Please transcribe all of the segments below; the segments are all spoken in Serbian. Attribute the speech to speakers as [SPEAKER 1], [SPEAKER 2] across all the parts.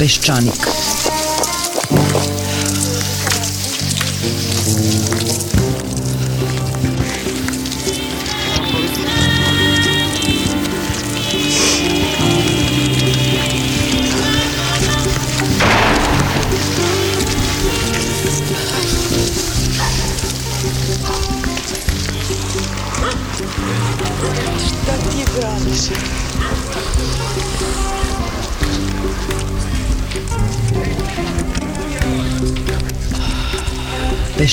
[SPEAKER 1] Peščanik.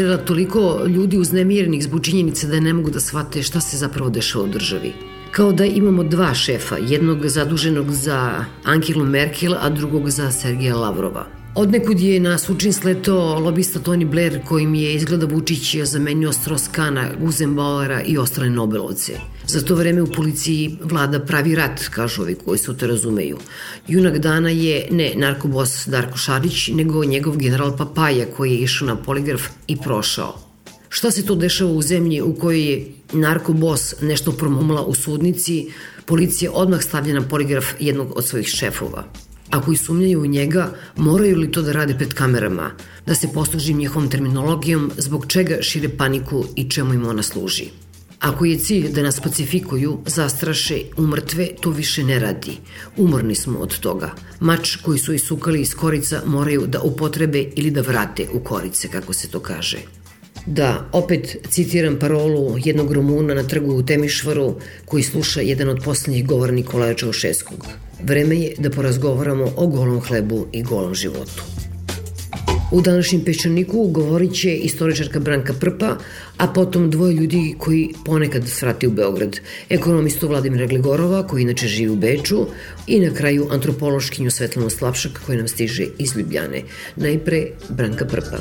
[SPEAKER 1] zainteresirala toliko ljudi uznemirnih zbog činjenice da ne mogu da shvate šta se zapravo dešava u državi. Kao da imamo dva šefa, jednog zaduženog za Angelu Merkel, a drugog za Sergeja Lavrova. Odnekud je nas učinsleto lobista Tony Blair kojim je izgleda Vučić zamenio Stroskana, Guzenbauera i ostale Nobelovce. Za to vreme u policiji vlada pravi rat, kažu ovi koji se to razumeju. Junak dana je ne narkobos Darko Šarić, nego njegov general Papaja koji je išao na poligraf i prošao. Šta se to dešava u zemlji u kojoj je narkobos nešto promumla u sudnici, policija odmah stavlja na poligraf jednog od svojih šefova. Ako i sumnjaju u njega, moraju li to da rade pred kamerama, da se posluži njihovom terminologijom zbog čega šire paniku i čemu im ona služi. Ako je cilj da nas pacifikuju, zastraše, umrtve, to više ne radi. Umorni smo od toga. Mač koji su isukali iz korica moraju da upotrebe ili da vrate u korice, kako se to kaže. Da, opet citiram parolu jednog Rumuna na trgu u Temišvaru koji sluša jedan od poslednjih govora Nikolaja Čaušeskog – Vreme je da porazgovaramo o golom hlebu i golom životu. U današnjem peščaniku govorit će istoričarka Branka Prpa, a potom dvoje ljudi koji ponekad svrati u Beograd. Ekonomistu Vladimira Gligorova, koji inače živi u Beču, i na kraju antropološkinju Svetlana Slapšak, koja nam stiže iz Ljubljane. Najpre Branka Prpa.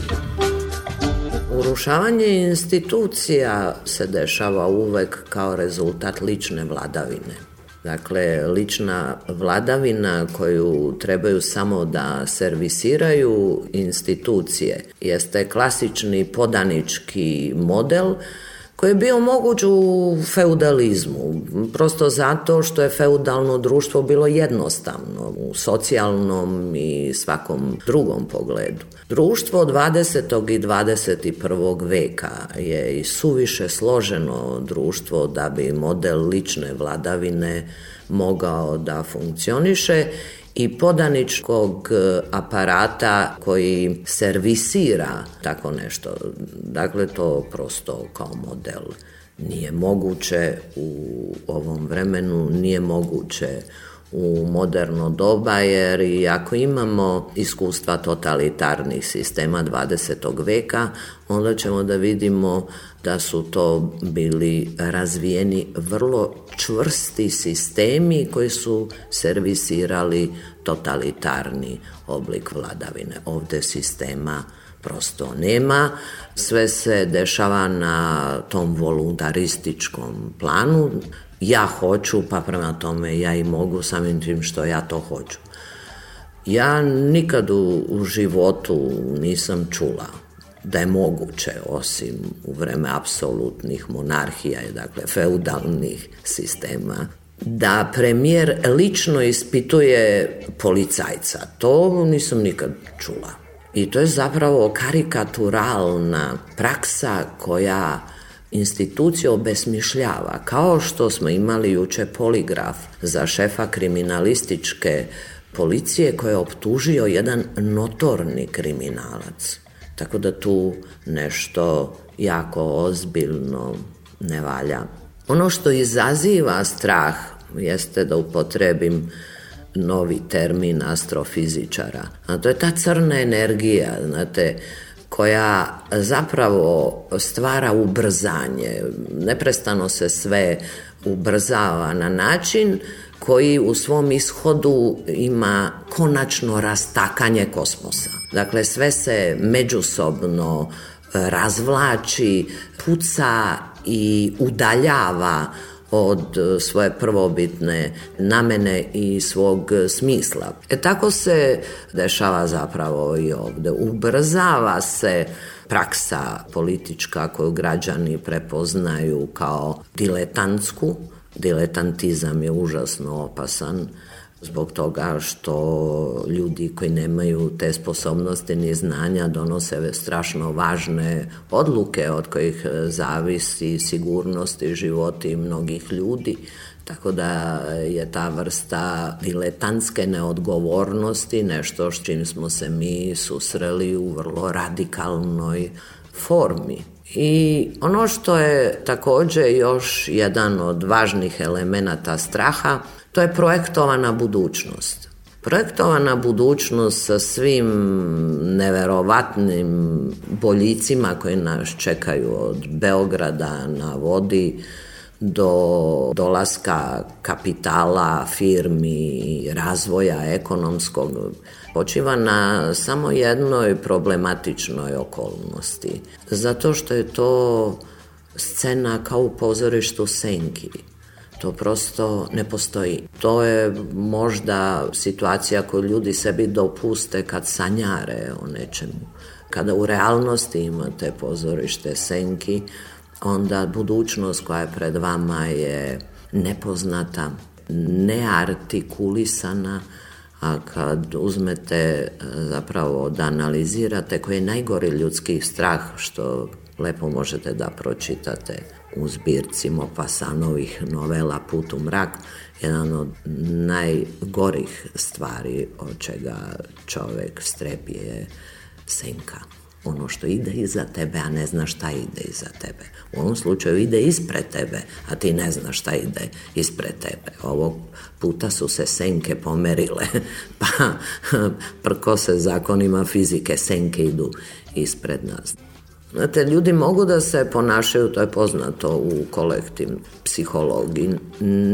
[SPEAKER 2] Urušavanje institucija se dešava uvek kao rezultat lične vladavine. Dakle, lična vladavina koju trebaju samo da servisiraju institucije jeste klasični podanički model koji je bio moguć u feudalizmu, prosto zato što je feudalno društvo bilo jednostavno u socijalnom i svakom drugom pogledu. Društvo 20. i 21. veka je i suviše složeno društvo da bi model lične vladavine mogao da funkcioniše i podaničkog e, aparata koji servisira tako nešto. Dakle, to prosto kao model nije moguće u ovom vremenu, nije moguće u u moderno doba, jer i ako imamo iskustva totalitarnih sistema 20. veka, onda ćemo da vidimo da su to bili razvijeni vrlo čvrsti sistemi koji su servisirali totalitarni oblik vladavine. Ovde sistema prosto nema. Sve se dešava na tom voluntarističkom planu ja hoću, pa prema tome ja i mogu samim tim što ja to hoću. Ja nikad u, u životu nisam čula da je moguće, osim u vreme apsolutnih monarhija i dakle feudalnih sistema, da premijer lično ispituje policajca. To nisam nikad čula. I to je zapravo karikaturalna praksa koja instituciju obesmišljava, kao što smo imali juče poligraf za šefa kriminalističke policije koje je optužio jedan notorni kriminalac. Tako da tu nešto jako ozbiljno ne valja. Ono što izaziva strah jeste da upotrebim novi termin astrofizičara. A to je ta crna energija, znate, koja zapravo stvara ubrzanje. Neprestano se sve ubrzava na način koji u svom ishodu ima konačno rastakanje kosmosa. Dakle, sve se međusobno eh, razvlači, puca i udaljava od e, svoje prvobitne namene i svog e, smisla. E tako se dešava zapravo i ovde. Ubrzava se praksa politička koju građani prepoznaju kao diletantsku. Diletantizam je užasno opasan zbog toga što ljudi koji nemaju te sposobnosti ni znanja donose strašno važne odluke od kojih e, zavisi sigurnost i životi mnogih ljudi. Tako da je ta vrsta diletanske neodgovornosti nešto s čim smo se mi susreli u vrlo radikalnoj formi. I ono što je takođe još jedan od važnih elemenata straha to je projektovana budućnost. Projektovana budućnost sa svim neverovatnim boljicima koji nas čekaju od Beograda na vodi do dolaska kapitala, firmi, razvoja ekonomskog, počiva na samo jednoj problematičnoj okolnosti. Zato što je to scena kao u pozorištu Senki To prosto ne postoji. To je možda situacija koju ljudi sebi dopuste kad sanjare o nečemu. Kada u realnosti imate pozorište senki, onda budućnost koja je pred vama je nepoznata, neartikulisana, a kad uzmete e, zapravo da analizirate koji je najgori ljudski strah što lepo možete da pročitate u zbirci Mopasanovih novela Put u mrak, jedan od najgorih stvari od čega čovek strepi je senka. Ono što ide iza tebe, a ne zna šta ide iza tebe. U ovom slučaju ide ispred tebe, a ti ne znaš šta ide ispred tebe. Ovog puta su se senke pomerile, pa prko se zakonima fizike senke idu ispred nas. Znate, ljudi mogu da se ponašaju, to je poznato u kolektivnoj psihologiji,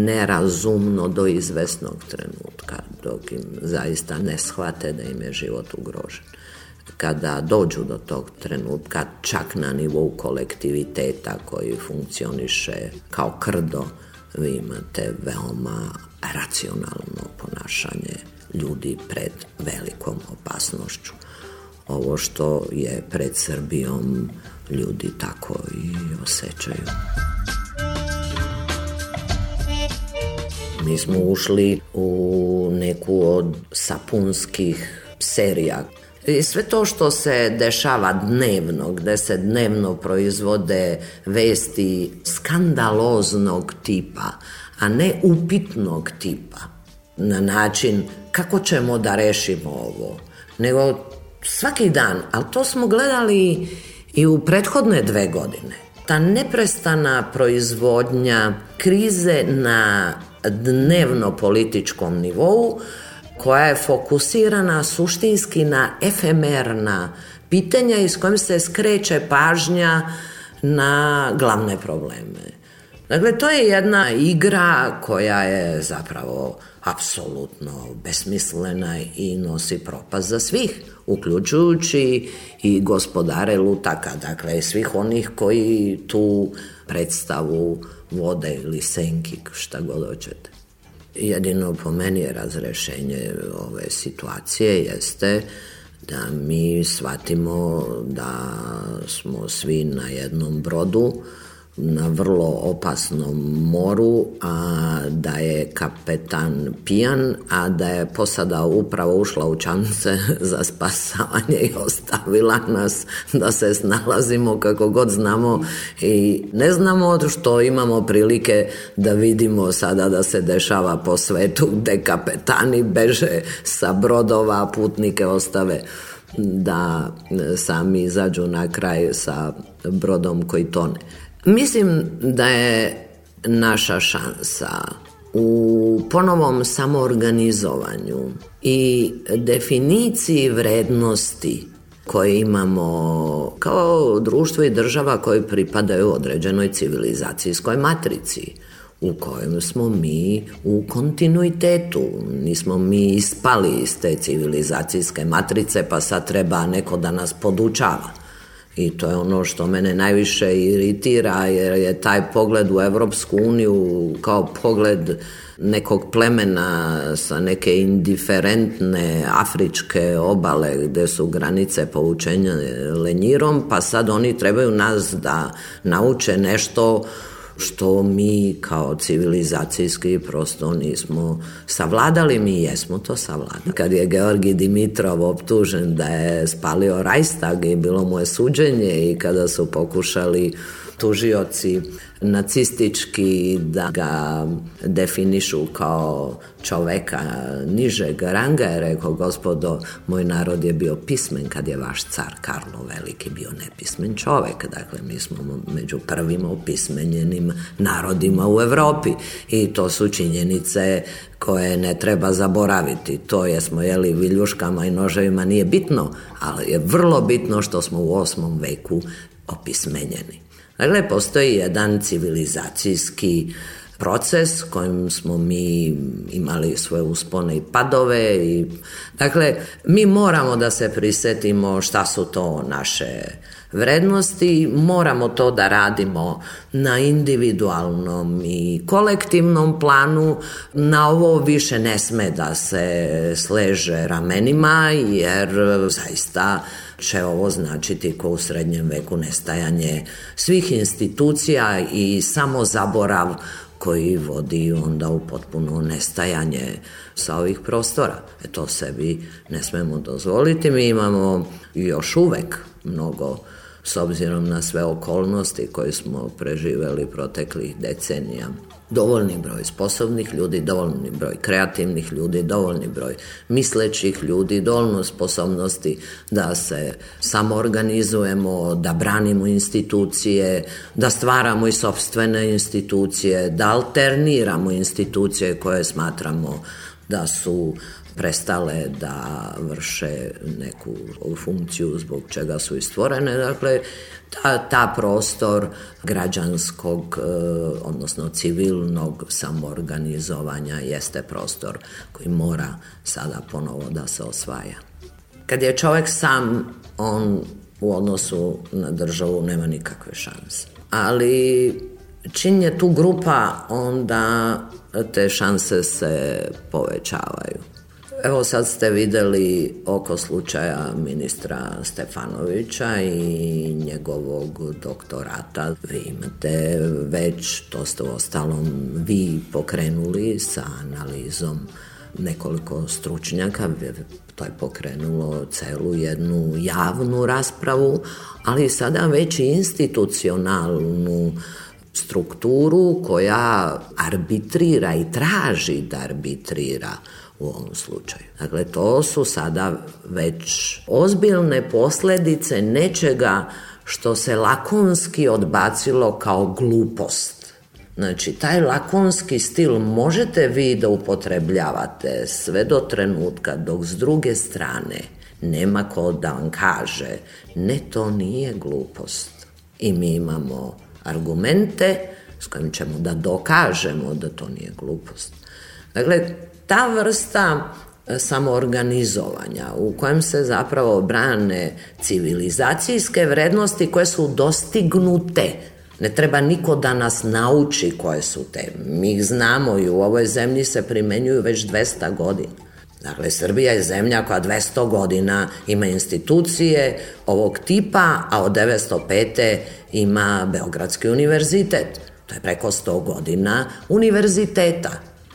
[SPEAKER 2] nerazumno do izvesnog trenutka, dok im zaista ne shvate da im je život ugrožen. Kada dođu do tog trenutka, čak na nivou kolektiviteta koji funkcioniše kao krdo, vi imate veoma racionalno ponašanje ljudi pred velikom opasnošću ovo što je pred Srbijom ljudi tako i osjećaju. Mi smo ušli u neku od sapunskih serija i sve to što se dešava dnevno, gde se dnevno proizvode vesti skandaloznog tipa, a ne upitnog tipa, na način kako ćemo da rešimo ovo, nego svaki dan, ali to smo gledali i u prethodne dve godine. Ta neprestana proizvodnja krize na dnevno političkom nivou koja je fokusirana suštinski na efemerna pitanja iz kojim se skreće pažnja na glavne probleme. Dakle, to je jedna igra koja je zapravo apsolutno besmislena i nosi propast za svih uključujući i gospodare lutaka, dakle svih onih koji tu predstavu vode ili senki, šta god hoćete. Jedino po meni je razrešenje ove situacije jeste da mi shvatimo da smo svi na jednom brodu, na vrlo opasnom moru, a da je kapetan pijan, a da je posada upravo ušla u čamce za spasavanje i ostavila nas da se snalazimo kako god znamo i ne znamo što imamo prilike da vidimo sada da se dešava po svetu gde kapetani beže sa brodova, putnike ostave da sami izađu na kraj sa brodom koji tone. Mislim da je naša šansa u ponovom samoorganizovanju i definiciji vrednosti koje imamo kao društvo i država koje pripadaju određenoj civilizacijskoj matrici u kojem smo mi u kontinuitetu. Nismo mi ispali iz te civilizacijske matrice pa sad treba neko da nas podučava. I to je ono što mene najviše iritira, jer je taj pogled u Evropsku uniju kao pogled nekog plemena sa neke indiferentne afričke obale gde su granice povučenja lenjirom, pa sad oni trebaju nas da nauče nešto što mi kao civilizacijski prosto nismo savladali, mi jesmo to savladali. Kad je Georgi Dimitrov optužen da je spalio Rajstag i bilo mu je suđenje i kada su pokušali tužioci nacistički da ga definišu kao čoveka nižeg ranga je rekao gospodo moj narod je bio pismen kad je vaš car Karlo Veliki bio nepismen čovek dakle mi smo među prvim opismenjenim narodima u Evropi i to su činjenice koje ne treba zaboraviti. To je smo jeli viljuškama i noževima nije bitno, ali je vrlo bitno što smo u osmom veku opismenjeni. Dakle, postoji jedan civilizacijski proces kojim smo mi imali svoje uspone i padove. I, dakle, mi moramo da se prisetimo šta su to naše vrednosti, moramo to da radimo na individualnom i kolektivnom planu. Na ovo više ne sme da se sleže ramenima jer zaista će ovo značiti ko u srednjem veku nestajanje svih institucija i samo zaborav koji vodi onda u potpuno nestajanje sa ovih prostora. E to sebi ne smemo dozvoliti, mi imamo još uvek mnogo s obzirom na sve okolnosti koje smo preživeli proteklih decenija. Dovoljni broj sposobnih ljudi, dovoljni broj kreativnih ljudi, dovoljni broj mislećih ljudi, dovoljno sposobnosti da se samoorganizujemo, da branimo institucije, da stvaramo i sobstvene institucije, da alterniramo institucije koje smatramo da su prestale da vrše neku funkciju zbog čega su i stvorene. Dakle, ta, ta prostor građanskog, e, odnosno civilnog samorganizovanja jeste prostor koji mora sada ponovo da se osvaja. Kad je čovek sam, on u odnosu na državu nema nikakve šanse. Ali čin je tu grupa, onda te šanse se povećavaju. Evo sad ste videli oko slučaja ministra Stefanovića i njegovog doktorata. Vi imate već, to ste u ostalom vi pokrenuli sa analizom nekoliko stručnjaka, to je pokrenulo celu jednu javnu raspravu, ali sada već institucionalnu strukturu koja arbitrira i traži da arbitrira u ovom slučaju. Dakle, to su sada već ozbiljne posledice nečega što se lakonski odbacilo kao glupost. Znači, taj lakonski stil možete vi da upotrebljavate sve do trenutka, dok s druge strane nema ko da vam kaže ne, to nije glupost. I mi imamo argumente s kojim ćemo da dokažemo da to nije glupost. Dakle, ta vrsta e, samoorganizovanja u kojem se zapravo brane civilizacijske vrednosti koje su dostignute ne treba niko da nas nauči koje su te. Mi ih znamo i u ovoj zemlji se primenjuju već 200 godina. Dakle, Srbija je zemlja koja 200 godina ima institucije ovog tipa, a od 905. ima Beogradski univerzitet. To je preko 100 godina univerziteta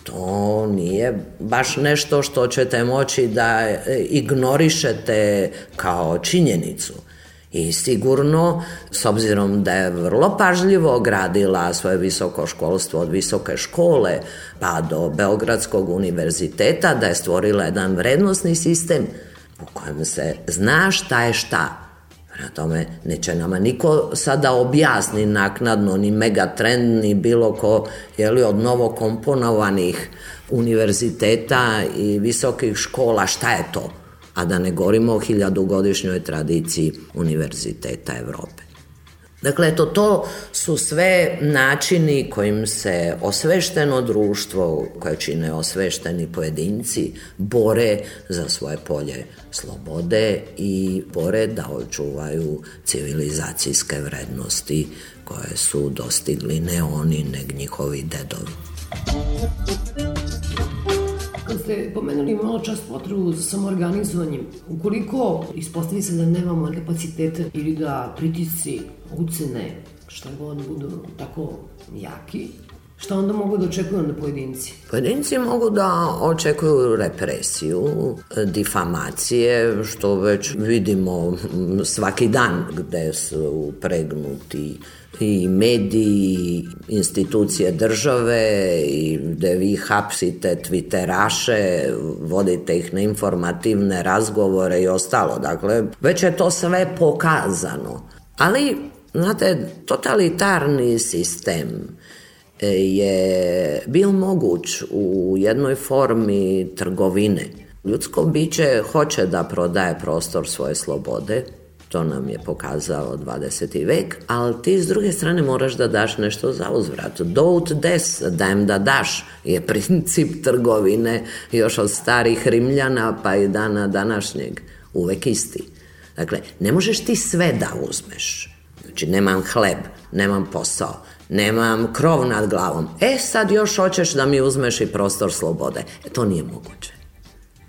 [SPEAKER 2] to nije baš nešto što ćete moći da e, ignorišete kao činjenicu. I sigurno, s obzirom da je vrlo pažljivo gradila svoje visoko školstvo od visoke škole pa do Beogradskog univerziteta, da je stvorila jedan vrednostni sistem u kojem se zna šta je šta Prema tome, neće nama niko sada objasni naknadno, ni megatrend, ni bilo ko, jeli, od novo komponovanih univerziteta i visokih škola, šta je to? A da ne govorimo o hiljadugodišnjoj tradiciji univerziteta Evrope. Dakle, eto, to su sve načini kojim se osvešteno društvo, koje čine osvešteni pojedinci, bore za svoje polje slobode i bore da očuvaju civilizacijske vrednosti koje su dostigli ne oni, neg njihovi dedovi.
[SPEAKER 1] Kad ste pomenuli malo čas potrebu za samoorganizovanjem, ukoliko ispostavi se da nemamo kapacitete ili da pritisci ucene, šta god budu tako jaki, Šta onda mogu da očekuju onda
[SPEAKER 2] pojedinci? Pojedinci mogu da očekuju represiju, difamacije, što već vidimo svaki dan gde su upregnuti i mediji, institucije države, i gde vi hapsite twitteraše, vodite ih na informativne razgovore i ostalo. Dakle, već je to sve pokazano. Ali Znate, totalitarni sistem e, je bio moguć u jednoj formi trgovine. Ljudsko biće hoće da prodaje prostor svoje slobode, to nam je pokazao 20. vek, ali ti s druge strane moraš da daš nešto za uzvrat. Do ut des, dajem da daš, je princip trgovine još od starih Rimljana pa i dana današnjeg, uvek isti. Dakle, ne možeš ti sve da uzmeš Znači, nemam hleb, nemam posao, nemam krov nad glavom. E, sad još hoćeš da mi uzmeš i prostor slobode. E, to nije moguće.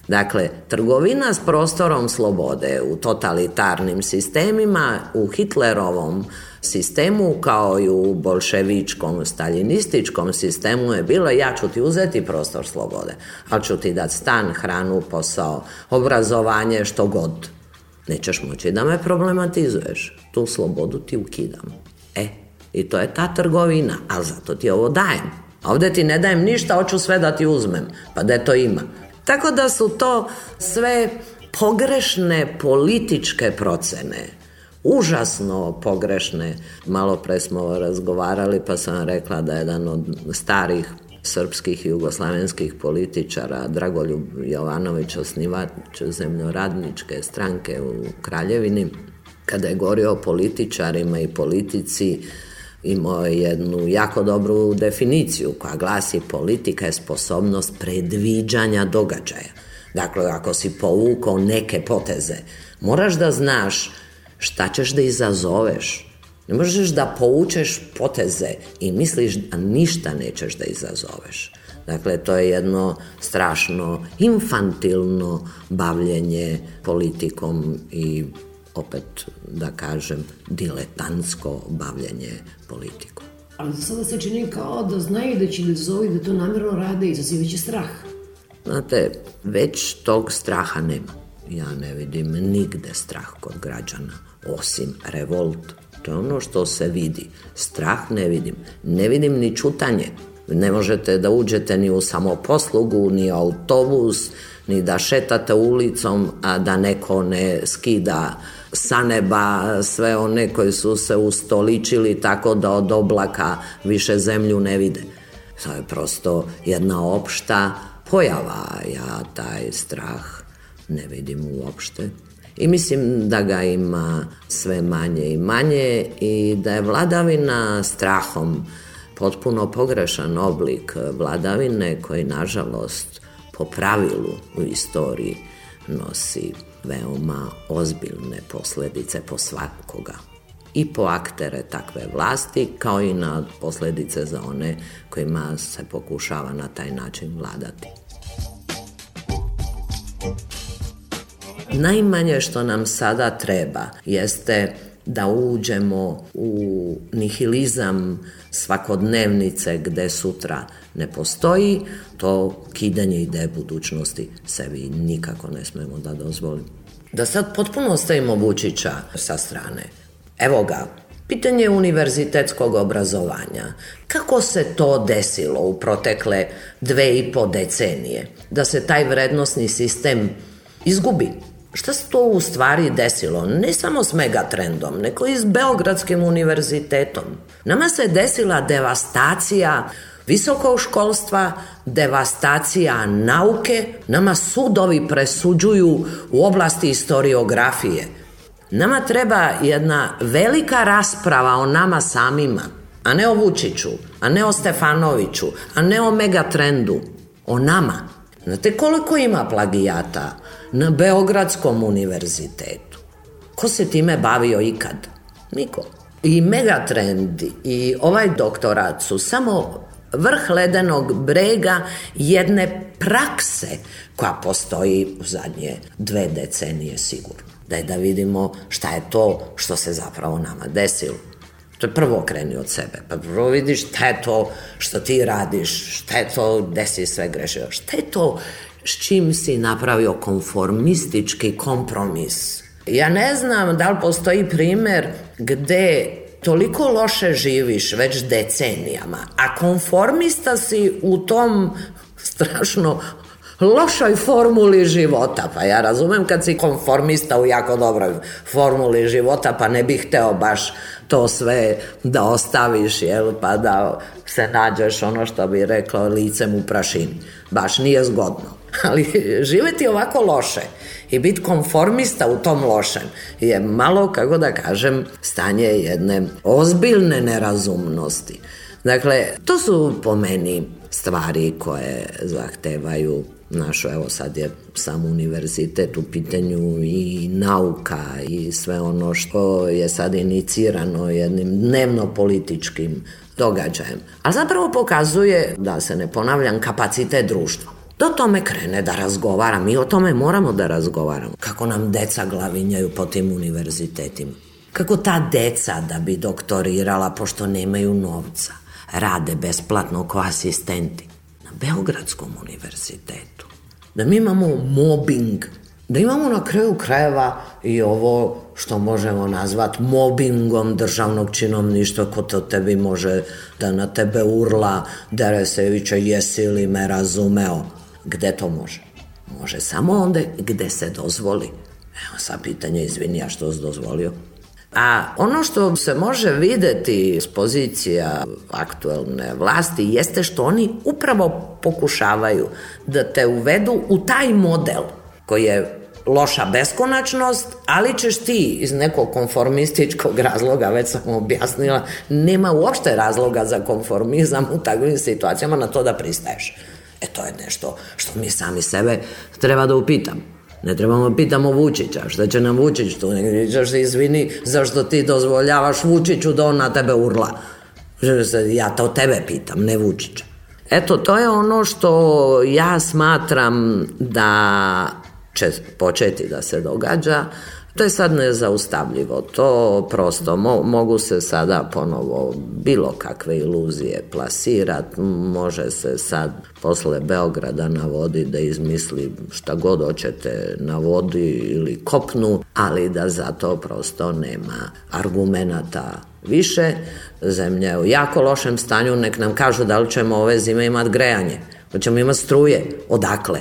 [SPEAKER 2] Dakle, trgovina s prostorom slobode u totalitarnim sistemima, u Hitlerovom sistemu kao i u bolševičkom, staljinističkom sistemu je bilo ja ću ti uzeti prostor slobode, ali ću ti dati stan, hranu, posao, obrazovanje, što god nećeš moći da me problematizuješ. Tu slobodu ti ukidam. E, i to je ta trgovina, a zato ti ovo dajem. A ovdje ti ne dajem ništa, hoću sve da ti uzmem. Pa da to ima. Tako da su to sve pogrešne političke procene užasno pogrešne. Malo pre smo razgovarali pa sam rekla da je jedan od starih srpskih i jugoslavenskih političara, Dragoljub Jovanović, osnivač zemljoradničke stranke u Kraljevini, kada je govorio o političarima i politici, imao je jednu jako dobru definiciju koja glasi politika je sposobnost predviđanja događaja. Dakle, ako si povukao neke poteze, moraš da znaš šta ćeš da izazoveš, Ne možeš da poučeš poteze i misliš da ništa nećeš da izazoveš. Dakle, to je jedno strašno infantilno bavljenje politikom i opet da kažem diletansko bavljenje politikom.
[SPEAKER 1] Ali sada se čini kao da znaju da će da izazovi da to namjerno rade i izazivaće strah.
[SPEAKER 2] Znate, već tog straha nema. Ja ne vidim nigde strah kod građana, osim revolt To je dakle, ono što se vidi. Strah ne vidim. Ne vidim ni čutanje. Ne možete da uđete ni u samoposlugu, ni autobus, ni da šetate ulicom, a da neko ne skida sa neba sve one koji su se ustoličili tako da od oblaka više zemlju ne vide. To je prosto jedna opšta pojava, ja taj strah ne vidim uopšte i mislim da ga ima sve manje i manje i da je vladavina strahom potpuno pogrešan oblik vladavine koji nažalost po pravilu u istoriji nosi veoma ozbiljne posledice po svakoga i po aktere takve vlasti, kao i na posledice za one kojima se pokušava na taj način vladati. Najmanje što nam sada treba jeste da uđemo u nihilizam svakodnevnice gde sutra ne postoji, to kidanje ideje budućnosti sebi nikako ne smemo da dozvolimo. Da sad potpuno ostavimo Vučića sa strane. Evo ga, Pitanje univerzitetskog obrazovanja. Kako se to desilo u protekle dve i po decenije? Da se taj vrednostni sistem izgubi? Šta se to u stvari desilo? Ne samo s megatrendom, neko i s Beogradskim univerzitetom. Nama se desila devastacija visokog školstva, devastacija nauke, nama sudovi presuđuju u oblasti historiografije. Nama treba jedna velika rasprava o nama samima, a ne o Vučiću, a ne o Stefanoviću, a ne o megatrendu, o nama. Znate koliko ima plagijata? na Beogradskom univerzitetu. Ko se time bavio ikad? Niko. I megatrendi i ovaj doktorat su samo vrh ledenog brega jedne prakse koja postoji u zadnje dve decenije sigurno. Da je da vidimo šta je to što se zapravo nama desilo. To je prvo kreni od sebe, pa prvo vidiš šta je to što ti radiš, šta je to gde si sve grešio, šta je to s čim si napravio konformistički kompromis. Ja ne znam da li postoji primer gde toliko loše živiš već decenijama, a konformista si u tom strašno lošoj formuli života. Pa ja razumem kad si konformista u jako dobroj formuli života, pa ne bih hteo baš to sve da ostaviš, jel, pa da se nađeš ono što bi reklo licem u prašini. Baš nije zgodno ali živeti ovako loše i biti konformista u tom lošem je malo, kako da kažem, stanje jedne ozbiljne nerazumnosti. Dakle, to su po meni stvari koje zahtevaju našo, evo sad je sam univerzitet u pitanju i nauka i sve ono što je sad inicirano jednim dnevno-političkim događajem. A zapravo pokazuje, da se ne ponavljam, kapacitet društva da tome krene da razgovara. Mi o tome moramo da razgovaramo. Kako nam deca glavinjaju po tim univerzitetima. Kako ta deca da bi doktorirala pošto nemaju novca rade besplatno kao asistenti na Beogradskom univerzitetu. Da mi imamo mobbing da imamo na kraju krajeva i ovo što možemo nazvat mobbingom državnog činovništva ko to tebi može da na tebe urla dere se viče jesi li me razumeo Gde to može? Može samo onda gde se dozvoli. Evo sa pitanje, izvini, a što si dozvolio? A ono što se može videti s pozicija aktuelne vlasti jeste što oni upravo pokušavaju da te uvedu u taj model koji je loša beskonačnost, ali ćeš ti iz nekog konformističkog razloga, već sam objasnila, nema uopšte razloga za konformizam u takvim situacijama na to da pristaješ. E to je nešto što mi sami sebe treba da upitam. Ne trebamo da pitamo Vučića, šta će nam Vučić tu, nego se izvini zašto ti dozvoljavaš Vučiću da on na tebe urla. Ja to tebe pitam, ne Vučića. Eto, to je ono što ja smatram da će početi da se događa, uh, To je sad nezaustavljivo, to prosto mo, mogu se sada ponovo bilo kakve iluzije plasirat, može se sad posle Beograda na vodi da izmisli šta god hoćete na vodi ili kopnu, ali da zato prosto nema argumenta više. Zemlja je u jako lošem stanju, nek nam kažu da li ćemo ove zime imat grejanje, hoćemo imat struje, odakle?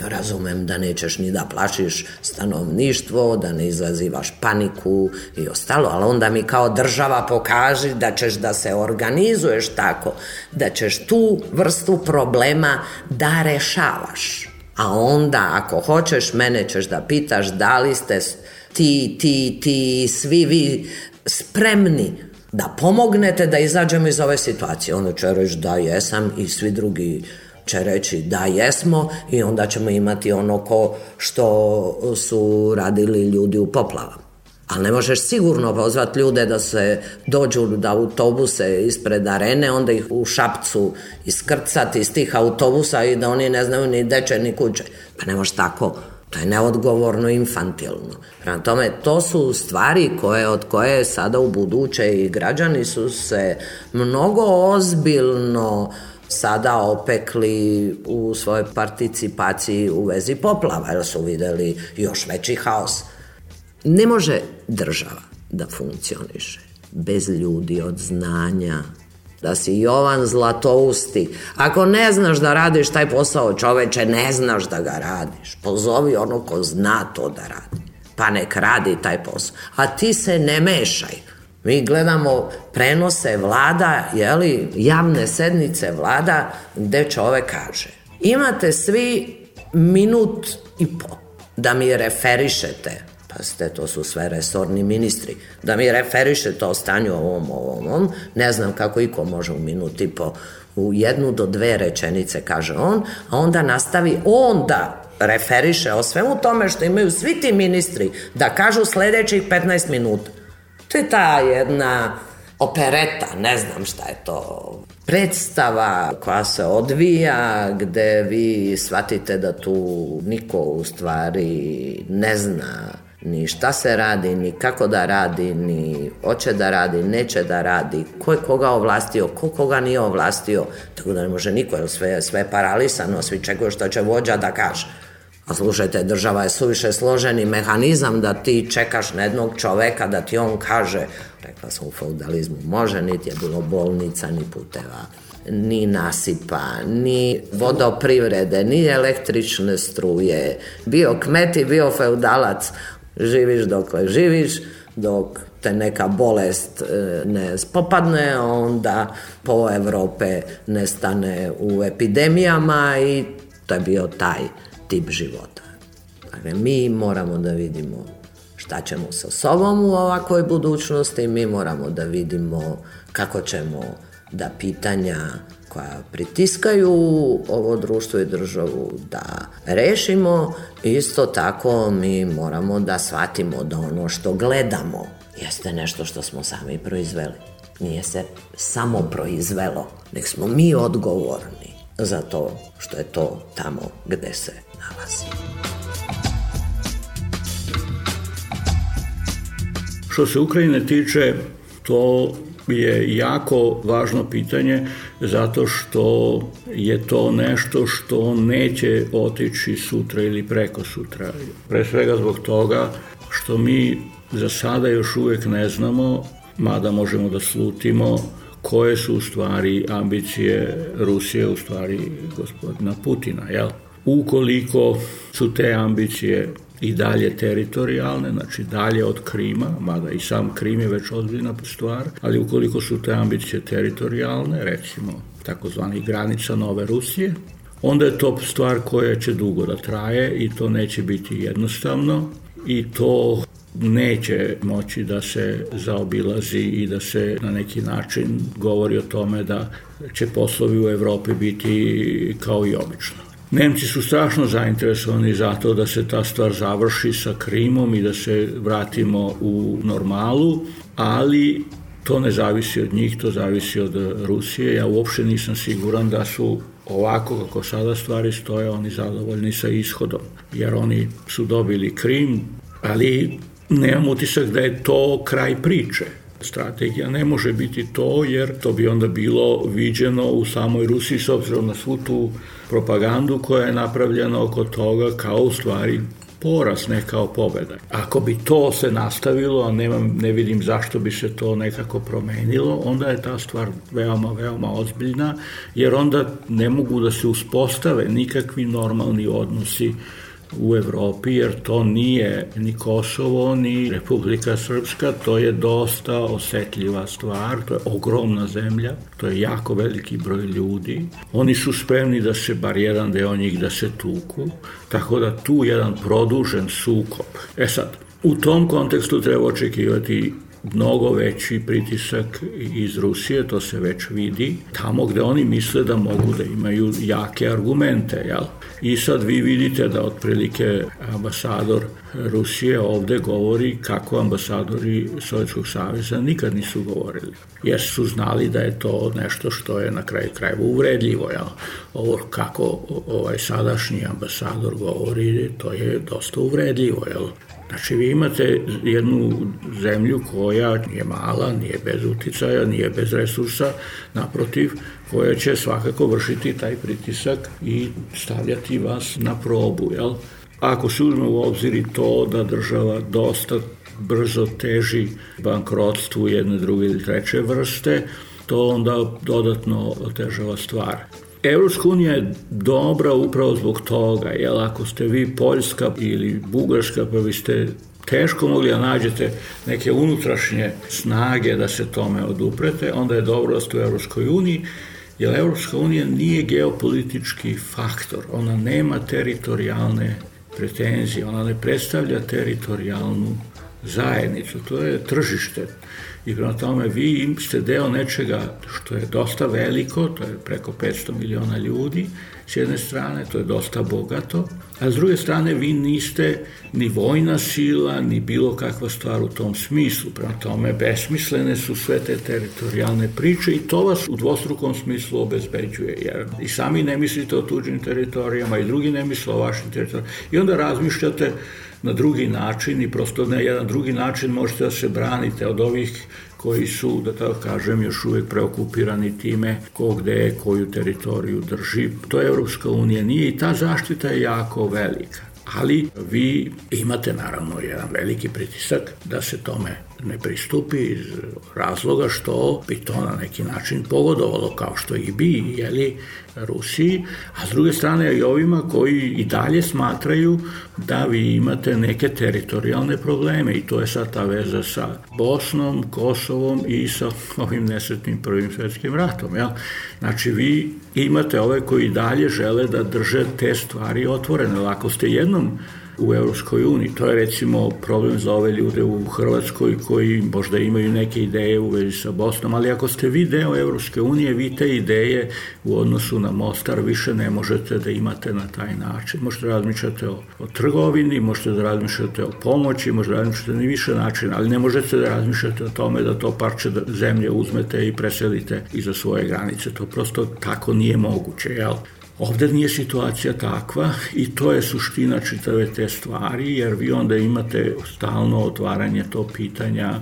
[SPEAKER 2] Ja Razumem da nećeš ni da plašiš stanovništvo, da ne izazivaš paniku i ostalo, ali onda mi kao država pokaži da ćeš da se organizuješ tako, da ćeš tu vrstu problema da rešavaš. A onda ako hoćeš, mene ćeš da pitaš da li ste ti, ti, ti, svi vi spremni da pomognete da izađemo iz ove situacije. Ono će reći da jesam i svi drugi će reći da jesmo i onda ćemo imati ono ko što su radili ljudi u poplavama. Ali ne možeš sigurno pozvati ljude da se dođu da autobuse ispred arene, onda ih u šapcu iskrcati iz tih autobusa i da oni ne znaju ni deče ni kuće. Pa ne možeš tako. To je neodgovorno, infantilno. Prema tome, to su stvari koje, od koje sada u buduće i građani su se mnogo ozbiljno uh, sada opekli u svojoj participaciji u vezi poplava, jer su videli još veći haos. Ne može država da funkcioniše bez ljudi od znanja, da si Jovan Zlatousti. Ako ne znaš da radiš taj posao čoveče, ne znaš da ga radiš. Pozovi ono ko zna to da radi. Pa nek radi taj posao. A ti se ne mešaj. Mi gledamo prenose vlada, jeli, javne sednice vlada gde čovek kaže imate svi minut i po da mi referišete pa ste, to su sve resorni ministri, da mi referišete o stanju ovom, ovom, ovom, ne znam kako iko može u minut i po, u jednu do dve rečenice, kaže on, a onda nastavi, onda referiše o svemu tome što imaju svi ti ministri, da kažu sledećih 15 minuta. To je ta jedna opereta, ne znam šta je to, predstava koja se odvija, gde vi shvatite da tu niko u stvari ne zna ni šta se radi, ni kako da radi, ni hoće da radi, neće da radi, ko je koga ovlastio, ko koga nije ovlastio, tako da ne može niko, jer sve, sve je paralisano, svi čekaju što će vođa da kaže. A slušajte, država je suviše složeni mehanizam da ti čekaš na jednog čoveka da ti on kaže, rekla sam u feudalizmu, može, niti je bilo bolnica, ni puteva, ni nasipa, ni vodoprivrede, ni električne struje. Bio kmeti, bio feudalac, živiš dokle živiš, dok te neka bolest e, ne spopadne, onda po Evrope nestane u epidemijama i to je bio taj tip života. Dakle, mi moramo da vidimo šta ćemo sa sobom u ovakvoj budućnosti, mi moramo da vidimo kako ćemo da pitanja koja pritiskaju ovo društvo i državu da rešimo, isto tako mi moramo da shvatimo da ono što gledamo jeste nešto što smo sami proizveli. Nije se samo proizvelo, nek smo mi odgovorni za to što je to tamo gde
[SPEAKER 3] se Što se Ukrajine tiče, to je jako važno pitanje zato što je to nešto što neće otići sutra ili preko sutra. Pre svega zbog toga što mi za sada još uvek ne znamo, mada možemo da slutimo koje su u stvari ambicije Rusije u stvari gospodina Putina, jel? ukoliko su te ambicije i dalje teritorijalne, znači dalje od Krima, mada i sam Krim je već ozbiljna stvar, ali ukoliko su te ambicije teritorijalne, recimo takozvani granica Nove Rusije, onda je to stvar koja će dugo da traje i to neće biti jednostavno i to neće moći da se zaobilazi i da se na neki način govori o tome da će poslovi u Evropi biti kao i obično. Nemci su strašno zainteresovani za to da se ta stvar završi sa Krimom i da se vratimo u normalu, ali to ne zavisi od njih, to zavisi od Rusije. Ja uopšte nisam siguran da su ovako kako sada stvari stoje, oni zadovoljni sa ishodom, jer oni su dobili Krim, ali nemam utisak da je to kraj priče strategija ne može biti to, jer to bi onda bilo viđeno u samoj Rusiji s obzirom na svu tu propagandu koja je napravljena oko toga kao u stvari poraz, ne kao pobeda. Ako bi to se nastavilo, a nemam, ne vidim zašto bi se to nekako promenilo, onda je ta stvar veoma, veoma ozbiljna, jer onda ne mogu da se uspostave nikakvi normalni odnosi u Evropi, jer to nije ni Kosovo, ni Republika Srpska, to je dosta osetljiva stvar, to je ogromna zemlja, to je jako veliki broj ljudi. Oni su spremni da se bar jedan deo njih da se tuku, tako da tu jedan produžen sukob. E sad, U tom kontekstu treba očekivati mnogo veći pritisak iz Rusije, to se već vidi, tamo gde oni misle da mogu da imaju jake argumente, jel? I sad vi vidite da otprilike ambasador Rusije ovde govori kako ambasadori Sovjetskog saveza nikad nisu govorili. Jer su znali da je to nešto što je na kraju krajeva uvredljivo. Jel? Ovo kako ovaj sadašnji ambasador govori, to je dosta uvredljivo. Jel? Znači vi imate jednu zemlju koja nije mala, nije bez uticaja, nije bez resursa, naprotiv, koja će svakako vršiti taj pritisak i stavljati vas na probu, jel? Ako se uzme u obziri to da država dosta brzo teži bankrotstvu jedne, druge ili treće vrste, to onda dodatno otežava stvar. Evropska unija je dobra upravo zbog toga, jel ako ste vi Poljska ili Bugarska, pa vi ste teško mogli da nađete neke unutrašnje snage da se tome oduprete, onda je dobro da ste u Evropskoj uniji, jer Evropska unija nije geopolitički faktor, ona nema teritorijalne pretenzije, ona ne predstavlja teritorijalnu zajednicu, to je tržište. I prema tome vi ste deo nečega što je dosta veliko, to je preko 500 miliona ljudi, s jedne strane, to je dosta bogato, a s druge strane vi niste ni vojna sila, ni bilo kakva stvar u tom smislu. Prema tome, besmislene su sve te teritorijalne priče i to vas u dvostrukom smislu obezbeđuje, jer i sami ne mislite o tuđim teritorijama i drugi ne misle o vašim teritorijama. I onda razmišljate na drugi način i prosto na jedan drugi način možete da se branite od ovih koji su, da tako kažem, još uvek preokupirani time ko gde koju teritoriju drži. To je Evropska unija nije i ta zaštita je jako velika ali vi imate naravno jedan veliki pritisak da se tome ne pristupi iz razloga što bi to na neki način pogodovalo kao što i bi, jeli, Rusiji, a s druge strane i ovima koji i dalje smatraju da vi imate neke teritorijalne probleme i to je sad ta veza sa Bosnom, Kosovom i sa ovim nesretnim prvim svetskim ratom. Ja? Znači vi imate ove koji dalje žele da drže te stvari otvorene. Lako ste jednom u Evropskoj uniji. To je recimo problem za ove ljude u Hrvatskoj koji možda imaju neke ideje u vezi sa Bosnom, ali ako ste vi deo Europske unije, vi te ideje u odnosu na Mostar više ne možete da imate na taj način. Možete da razmišljate o, o trgovini, možete da razmišljate o pomoći, možete da razmišljate na više načina, ali ne možete da razmišljate o tome da to parče zemlje uzmete i preselite iza svoje granice. To prosto tako nije moguće, jel? Ovdje nije situacija takva i to je suština čitave te stvari, jer vi onda imate stalno otvaranje to pitanja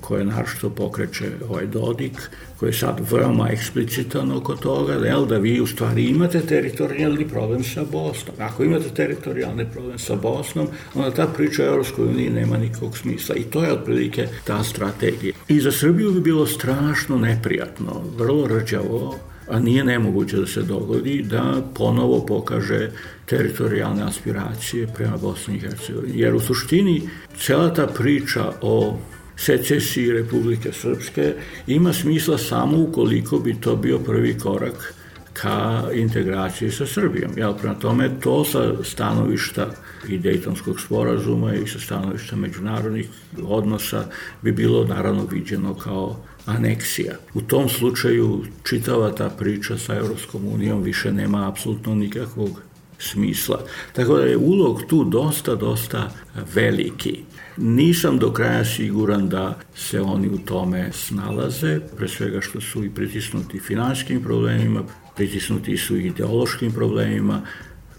[SPEAKER 3] koje našto pokreće ovaj Dodik, koji je sad veoma eksplicitan oko toga, jel, da vi u stvari imate teritorijalni problem sa Bosnom. Ako imate teritorijalni problem sa Bosnom, onda ta priča o Europskoj uniji nema nikog smisla. I to je otprilike ta strategija. I za Srbiju bi bilo strašno neprijatno, vrlo rđavo, a nije nemoguće da se dogodi da ponovo pokaže teritorijalne aspiracije prema Bosni i Hercegovini. Jer u suštini cela ta priča o secesiji Republike Srpske ima smisla samo ukoliko bi to bio prvi korak ka integraciji sa Srbijom. Ja, prema tome, to sa stanovišta i Dejtonskog sporazuma i sa stanovišta međunarodnih odnosa bi bilo naravno viđeno kao aneksija. U tom slučaju čitava ta priča sa Evropskom unijom više nema apsolutno nikakvog smisla. Tako da je ulog tu dosta, dosta veliki. Nisam do kraja siguran da se oni u tome snalaze, pre svega što su i pritisnuti finanskim problemima, pritisnuti su i ideološkim problemima,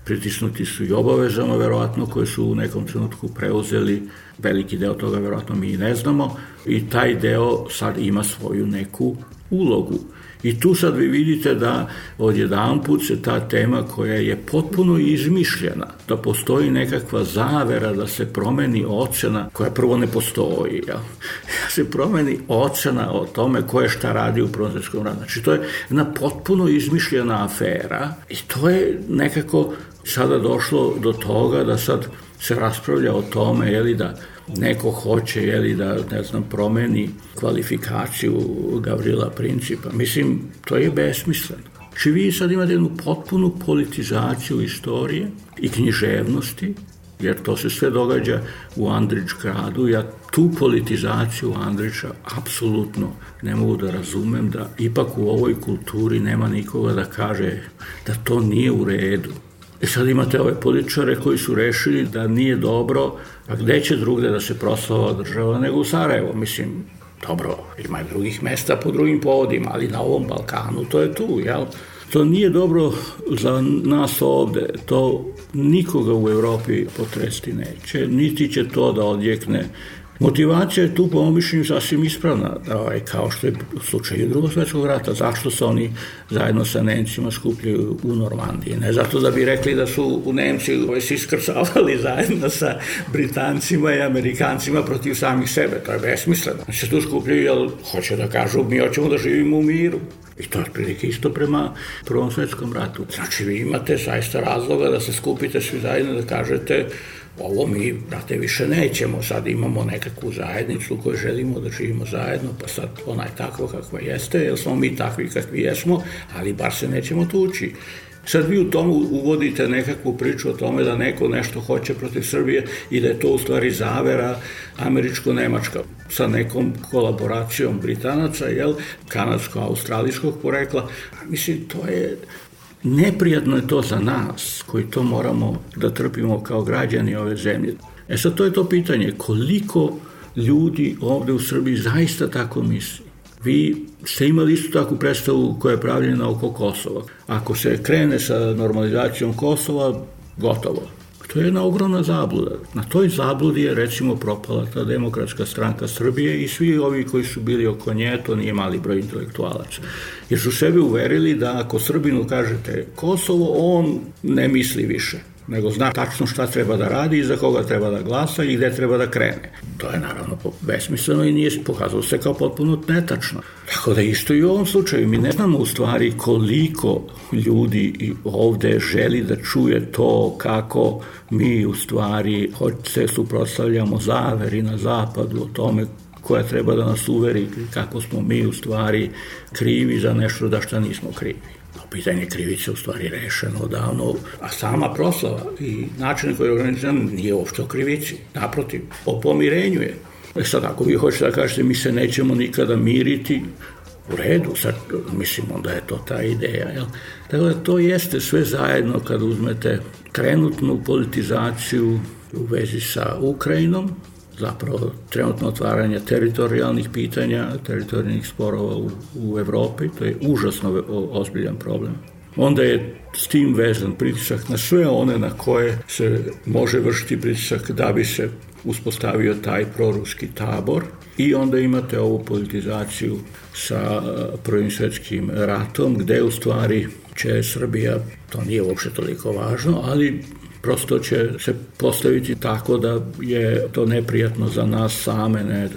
[SPEAKER 3] pritisnuti su i obavezama, verovatno, koje su u nekom trenutku preuzeli, veliki deo toga verovatno mi i ne znamo, i taj deo sad ima svoju neku ulogu. I tu sad vi vidite da odjedan put se ta tema koja je potpuno izmišljena, da postoji nekakva zavera da se promeni ocena koja prvo ne postoji, ja, da se promeni ocena o tome ko je šta radi u Prvom radu. Znači to je jedna potpuno izmišljena afera i to je nekako sada došlo do toga da sad se raspravlja o tome je li da neko hoće je li da ne znam promeni kvalifikaciju Gavrila Principa. Mislim to je besmisleno. Či znači, vi sad imate jednu potpunu politizaciju istorije i književnosti, jer to se sve događa u Andrić gradu. Ja tu politizaciju Andrića apsolutno ne mogu da razumem da ipak u ovoj kulturi nema nikoga da kaže da to nije u redu. E sad imate ove političare koji su rešili da nije dobro, a gde će drugde da se proslava država nego u Sarajevo, mislim, dobro, ima i drugih mesta po drugim povodima, ali na ovom Balkanu to je tu, jel? To nije dobro za nas ovde, to nikoga u Evropi potresti neće, niti će to da odjekne Motivacija je tu po mom mišljenju sasvim ispravna, da, ovaj, kao što je u slučaju drugog svetskog rata. Zašto se oni zajedno sa Nemcima skupljaju u Normandiji? Ne zato da bi rekli da su u Nemci ovaj, se iskrcavali zajedno sa Britancima i Amerikancima protiv samih sebe. To je besmisleno. Oni se tu skupljaju jer hoće da kažu mi hoćemo da živimo u miru. I to je otprilike isto prema Prvom svjetskom ratu. Znači vi imate saista razloga da se skupite svi zajedno da kažete ovo mi, brate, više nećemo, sad imamo nekakvu zajednicu u kojoj želimo da živimo zajedno, pa sad ona je takva kakva jeste, jer smo mi takvi kakvi jesmo, ali bar se nećemo tući. Sad vi u tomu uvodite nekakvu priču o tome da neko nešto hoće protiv Srbije i da je to u stvari zavera američko-nemačka sa nekom kolaboracijom Britanaca, jel, kanadsko-australijskog porekla. Mislim, to je Neprijatno je to za nas koji to moramo da trpimo kao građani ove zemlje. E sad to je to pitanje koliko ljudi ovde u Srbiji zaista tako misli. Vi ste imali isto takvu predstavu koja je pravljena oko Kosova. Ako se krene sa normalizacijom Kosova, gotovo. To je jedna ogromna zabluda. Na toj zabludi je recimo propala ta demokratska stranka Srbije i svi ovi koji su bili oko nje, to nije mali broj intelektualaca. Jer su sebe uverili da ako Srbinu kažete Kosovo, on ne misli više nego zna tačno šta treba da radi i za koga treba da glasa i gde treba da krene. To je naravno besmisleno i nije pokazalo se kao potpuno netačno. Tako da isto i u ovom slučaju mi ne znamo u stvari koliko ljudi ovde želi da čuje to kako mi u stvari se suprotstavljamo zaveri na zapadu o tome koja treba da nas uveri kako smo mi u stvari krivi za nešto da šta nismo krivi pitanje krivice u stvari rešeno odavno, a sama proslava i način na koji je organizovan nije uopšte o krivici, naprotiv, o pomirenju je. E sad, ako vi hoćete da kažete mi se nećemo nikada miriti, u redu, sad mislimo da je to ta ideja, jel? Tako da to jeste sve zajedno kad uzmete trenutnu politizaciju u vezi sa Ukrajinom, zapravo trenutno otvaranje teritorijalnih pitanja, teritorijalnih sporova u, u Evropi, to je užasno ozbiljan problem. Onda je s tim vezan pritisak na sve one na koje se može vršiti pritisak da bi se uspostavio taj proruski tabor i onda imate ovu politizaciju sa e, prvim svetskim ratom gde u stvari će Srbija, to nije uopšte toliko važno, ali prosto će se postaviti tako da je to neprijatno za nas same. Ne.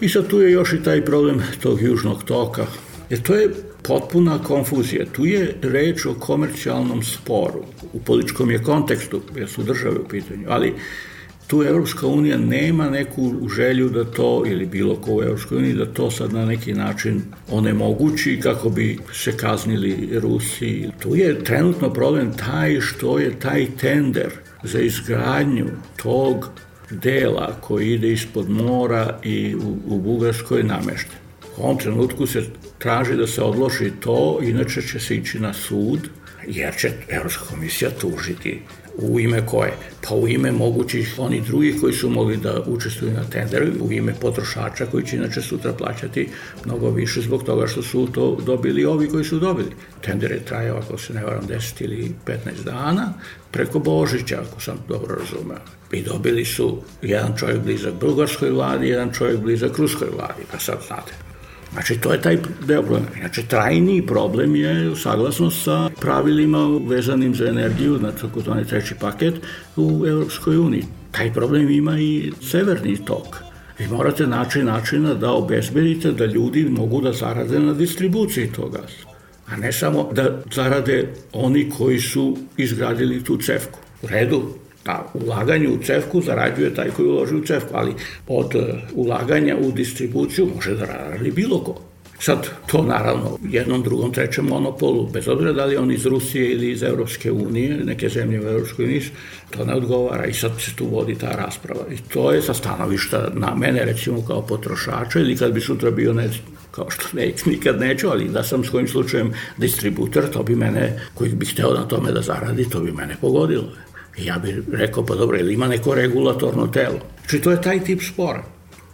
[SPEAKER 3] I sad tu je još i taj problem tog južnog toka. Jer to je potpuna konfuzija. Tu je reč o komercijalnom sporu. U političkom je kontekstu, jer su države u pitanju. Ali tu Evropska unija nema neku želju da to, ili bilo ko u Evropskoj uniji, da to sad na neki način onemogući kako bi se kaznili Rusi. Tu je trenutno problem taj što je taj tender za izgradnju tog dela koji ide ispod mora i u, u Bugarskoj namešten. U ovom trenutku se traži da se odloži to, inače će se ići na sud, jer će Evropska komisija tužiti U ime koje? Pa u ime mogućih oni drugi koji su mogli da učestvuju na tenderu, u ime potrošača koji će inače sutra plaćati mnogo više zbog toga što su to dobili ovi koji su dobili. Tender je trajao, ako se ne varam, 10 ili 15 dana, preko Božića, ako sam dobro razumeo. I dobili su jedan čovjek blizak Brugarskoj vladi, jedan čovjek blizak Ruskoj vladi. pa sad znate, Znači, to je taj deo problema. Znači, trajni problem je saglasno sa pravilima vezanim za energiju, znači, takozvani treći paket u Evropskoj uniji. Taj problem ima i severni tok. Vi morate naći načina da obezbedite da ljudi mogu da zarade na distribuciji tog gasa. A ne samo da zarade oni koji su izgradili tu cevku. U redu, Na pa, ulaganju u cevku zarađuje taj koji uloži u cevku, ali od e, ulaganja u distribuciju može da radi bilo ko. Sad, to naravno jednom, drugom, trećem monopolu, bez obzira da li on iz Rusije ili iz Evropske unije, neke zemlje u Evropskoj uniji, to ne odgovara i sad se tu vodi ta rasprava. I to je sa stanovišta na mene, recimo, kao potrošača ili kad bi sutra bio ne, kao što ne, nikad neću, ali da sam s kojim slučajem distributer, to bi mene, koji bih hteo na tome da zaradi, to bi mene pogodilo. Ja bih rekao, pa dobro, ili ima neko regulatorno telo? Znači, to je taj tip spora.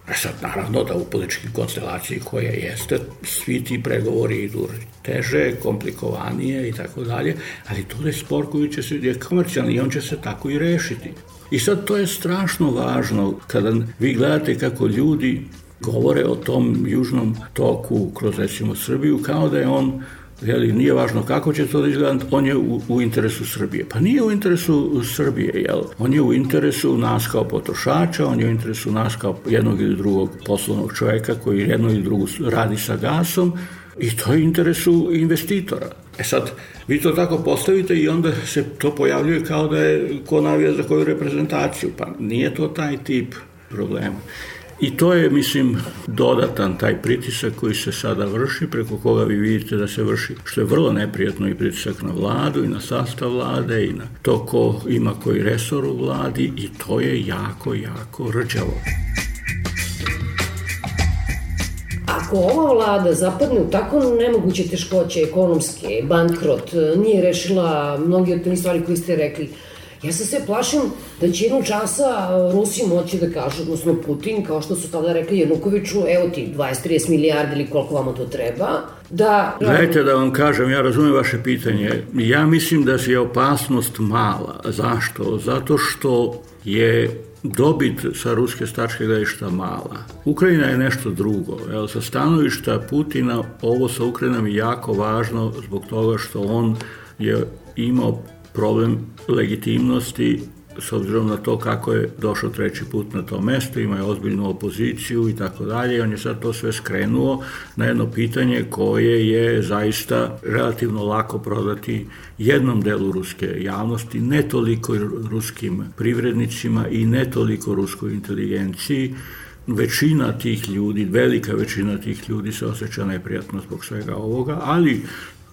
[SPEAKER 3] E sad, naravno, da u političkoj konstelaciji koja jeste, svi ti pregovori idu teže, komplikovanije i tako dalje, ali to da je spor koji će se, je komercijalni i on će se tako i rešiti. I sad, to je strašno važno kada vi gledate kako ljudi govore o tom južnom toku kroz, recimo, Srbiju, kao da je on jeli, nije važno kako će to da izgledati, on je u, u, interesu Srbije. Pa nije u interesu Srbije, jel? On je u interesu nas kao potrošača, on je u interesu nas kao jednog ili drugog poslovnog čovjeka koji jedno ili drugo radi sa gasom i to je interesu investitora. E sad, vi to tako postavite i onda se to pojavljuje kao da je ko navija za koju reprezentaciju. Pa nije to taj tip problema. I to je, mislim, dodatan taj pritisak koji se sada vrši, preko koga vi vidite da se vrši, što je vrlo neprijatno i pritisak na vladu i na sastav vlade i na to ko ima koji resor u vladi i to je jako, jako rđavo.
[SPEAKER 4] Ako ova vlada zapadne u tako nemoguće teškoće ekonomske, bankrot, nije rešila mnogi od te stvari koje ste rekli, Ja se sve plašim da će jednog časa Rusi moći da kažu, odnosno Putin, kao što su tada rekli Janukoviću, evo ti 20-30 milijardi ili koliko vama to treba,
[SPEAKER 3] da... Dajte da vam kažem, ja razumem vaše pitanje. Ja mislim da je opasnost mala. Zašto? Zato što je dobit sa ruske stačke gledišta mala. Ukrajina je nešto drugo. Jel, sa stanovišta Putina ovo sa Ukrajinom je jako važno zbog toga što on je imao problem legitimnosti s obzirom na to kako je došao treći put na to mesto, ima je ozbiljnu opoziciju i tako dalje, on je sad to sve skrenuo na jedno pitanje koje je zaista relativno lako prodati jednom delu ruske javnosti, ne toliko ruskim privrednicima i ne toliko ruskoj inteligenciji, većina tih ljudi, velika većina tih ljudi se osjeća neprijatno zbog svega ovoga, ali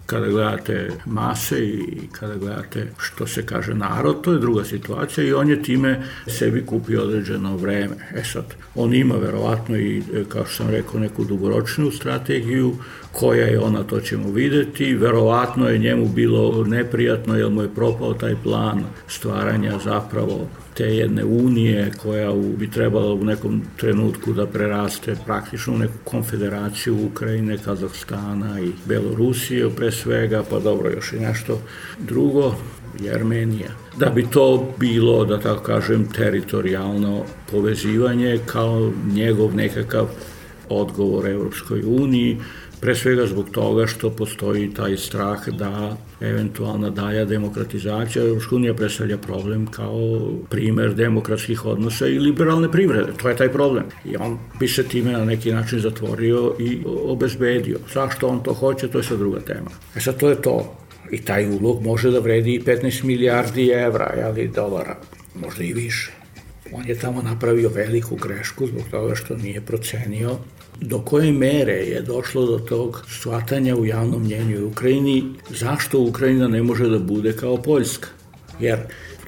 [SPEAKER 3] Kada gledate mase i kada gledate što se kaže narod, to je druga situacija i on je time sebi kupio određeno vreme. E sad, on ima verovatno i, kao što sam rekao, neku dugoročnu strategiju, koja je ona, to ćemo videti. Verovatno je njemu bilo neprijatno jer mu je propao taj plan stvaranja zapravo te jedne unije koja u, bi trebala u nekom trenutku da preraste praktično u neku konfederaciju Ukrajine, Kazahstana i Belorusije pre svega, pa dobro još i nešto drugo Jermenija. Da bi to bilo, da tako kažem, teritorijalno povezivanje kao njegov nekakav odgovor Evropskoj uniji, Pre svega zbog toga što postoji taj strah da eventualna dalja demokratizacija Evropska unija predstavlja problem kao primer demokratskih odnosa i liberalne privrede. To je taj problem. I on bi se time na neki način zatvorio i obezbedio. Zašto on to hoće, to je sad druga tema. E sad to je to. I taj ulog može da vredi 15 milijardi evra, ali dolara, možda i više. On je tamo napravio veliku grešku zbog toga što nije procenio Do koje mere je došlo do tog shvatanja u javnom mnjenju u Ukrajini zašto Ukrajina ne može da bude kao Poljska? Jer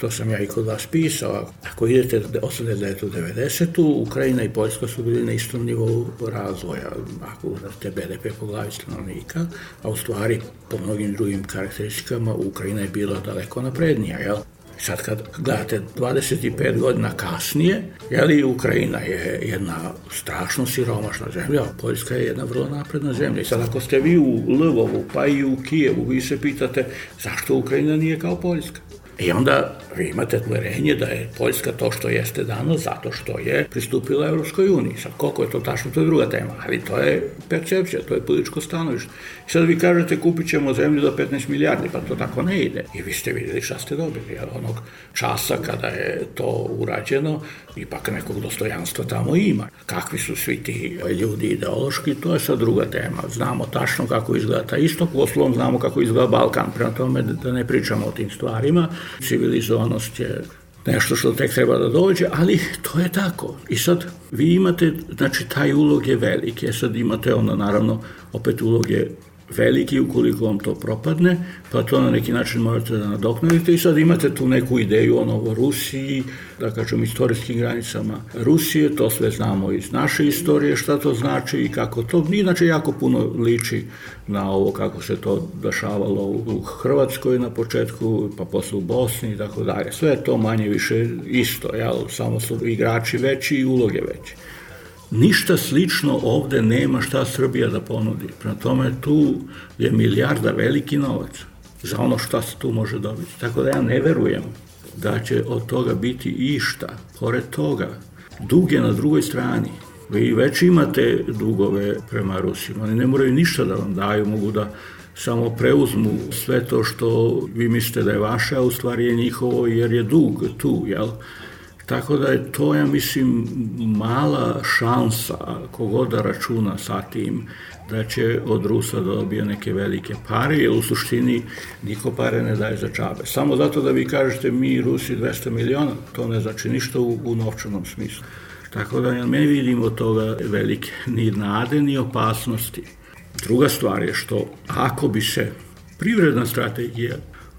[SPEAKER 3] to sam ja i kod vas pisao, ako idete 89. Da 90. Da Ukrajina i Poljska su bili na istom nivou razvoja, ako uzmete BDP po glavi stanovnika, a u stvari po mnogim drugim karakteristikama Ukrajina je bila daleko naprednija, jel? Sad kad gledate 25 godina kasnije, je li Ukrajina je jedna strašno siromašna zemlja, Poljska je jedna vrlo napredna zemlja. I sad ako ste vi u Lvovu pa i u Kijevu, vi se pitate zašto Ukrajina nije kao Poljska? I e onda vi imate tvorenje da je Poljska to što jeste danas zato što je pristupila Evropskoj uniji. Sad, koliko je to tačno, to je druga tema, ali to je percepcija, to je političko stanovište. I sad vi kažete kupit ćemo zemlju za 15 milijardi, pa to tako ne ide. I vi ste videli šta ste dobili, jer onog časa kada je to urađeno, ipak nekog dostojanstva tamo ima. Kakvi su svi ti ljudi ideološki, to je sad druga tema. Znamo tačno kako izgleda ta istok, u osnovom znamo kako izgleda Balkan, prema tome da ne pričamo o tim stvarima civilizovanost je nešto što tek treba da dođe, ali to je tako. I sad vi imate, znači taj ulog je velik, e sad imate ono naravno opet uloge veliki ukoliko vam to propadne, pa to na neki način morate da nadoknadite i sad imate tu neku ideju ono o Rusiji, da kažem istorijskim granicama Rusije, to sve znamo iz naše istorije, šta to znači i kako to, inače jako puno liči na ovo kako se to dešavalo u Hrvatskoj na početku, pa posle u Bosni i tako dalje. Sve je to manje više isto, jel? samo su igrači veći i uloge veće ništa slično ovde nema šta Srbija da ponudi. Prema tome tu je milijarda veliki novac za ono šta se tu može dobiti. Tako da ja ne verujem da će od toga biti išta. Pored toga, dug je na drugoj strani. Vi već imate dugove prema Rusima. Oni ne moraju ništa da vam daju, mogu da samo preuzmu sve to što vi mislite da je vaše, a u stvari je njihovo jer je dug tu, jel? Tako da je to, ja mislim, mala šansa, kogoda da računa sa tim, da će od Rusa da dobije neke velike pare, jer u suštini niko pare ne daje za čabe. Samo zato da vi kažete mi Rusi 200 miliona, to ne znači ništa u, u novčanom smislu. Tako da ja ne vidim od toga velike ni nade, ni opasnosti. Druga stvar je što ako bi se privredna strategija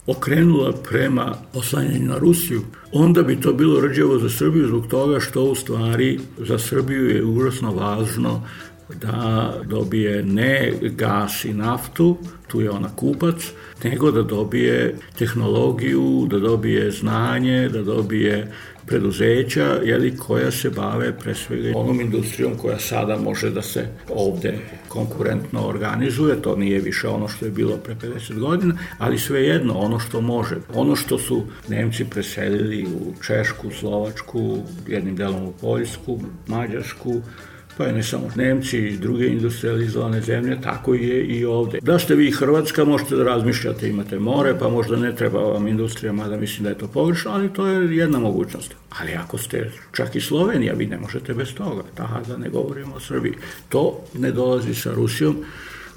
[SPEAKER 3] okrenula prema oslanjanju na Rusiju, onda bi to bilo rđavo za Srbiju zbog toga što u stvari za Srbiju je užasno važno da dobije ne gas i naftu, tu je ona kupac, nego da dobije tehnologiju, da dobije znanje, da dobije preduzeća jeli, koja se bave pre svega onom industrijom koja sada može da se ovde konkurentno organizuje, to nije više ono što je bilo pre 50 godina, ali svejedno ono što može. Ono što su Nemci preselili u Češku, Slovačku, jednim delom u Poljsku, Mađarsku, pa je ne samo Nemci i druge industrializovane zemlje, tako je i ovde. Da ste vi Hrvatska, možete da razmišljate, imate more, pa možda ne treba vam industrija, mada mislim da je to pogrešno, ali to je jedna mogućnost. Ali ako ste čak i Slovenija, vi ne možete bez toga, taha da ne govorimo o Srbiji. To ne dolazi sa Rusijom.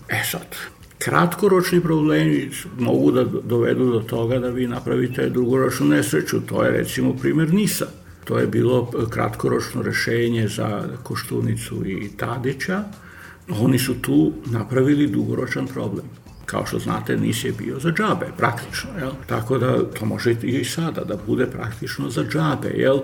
[SPEAKER 3] E sad, kratkoročni problemi mogu da dovedu do toga da vi napravite dugoročnu nesreću. To je recimo primjer Nisa To je bilo e, kratkoročno rešenje za Koštunicu i Tadića. Oni su tu napravili dugoročan problem. Kao što znate, nisi je bio za džabe, praktično. Jel? Tako da to može i sada, da bude praktično za džabe, jel?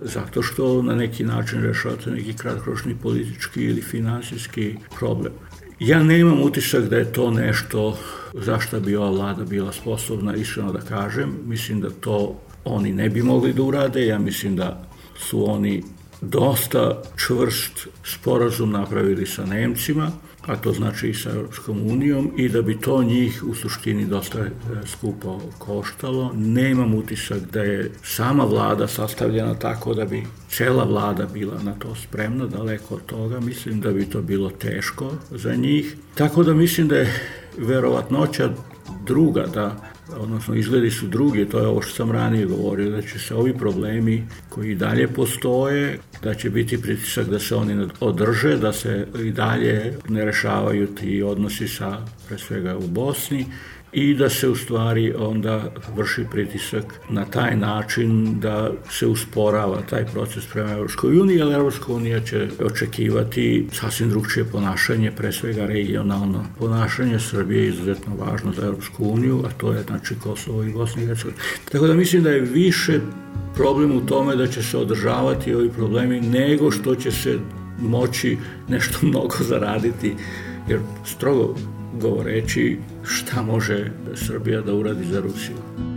[SPEAKER 3] zato što na neki način rešavate neki kratkoročni politički ili finansijski problem. Ja nemam utisak da je to nešto zašto bi ova vlada bila sposobna, iskreno da kažem. Mislim da to oni ne bi mogli da urade. Ja mislim da su oni dosta čvrst sporazum napravili sa Nemcima, a to znači i sa Europskom unijom, i da bi to njih u suštini dosta e, skupo koštalo. Nemam utisak da je sama vlada sastavljena tako da bi cela vlada bila na to spremna, daleko od toga. Mislim da bi to bilo teško za njih. Tako da mislim da je verovatnoća druga da odnosno izgledi su drugi, to je ovo što sam ranije govorio, da će se ovi problemi koji dalje postoje, da će biti pritisak da se oni održe, da se i dalje ne rešavaju ti odnosi sa, pre svega u Bosni, i da se u stvari onda vrši pritisak na taj način da se usporava taj proces prema Evropskoj uniji, ali Evropska unija će očekivati sasvim drugčije ponašanje, pre svega regionalno ponašanje Srbije je izuzetno važno za Evropsku uniju, a to je znači Kosovo i Bosna i Hercegovina. Tako da mislim da je više problem u tome da će se održavati ovi problemi nego što će se moći nešto mnogo zaraditi jer strogo govoreći šta može Srbija da uradi za Rusiju.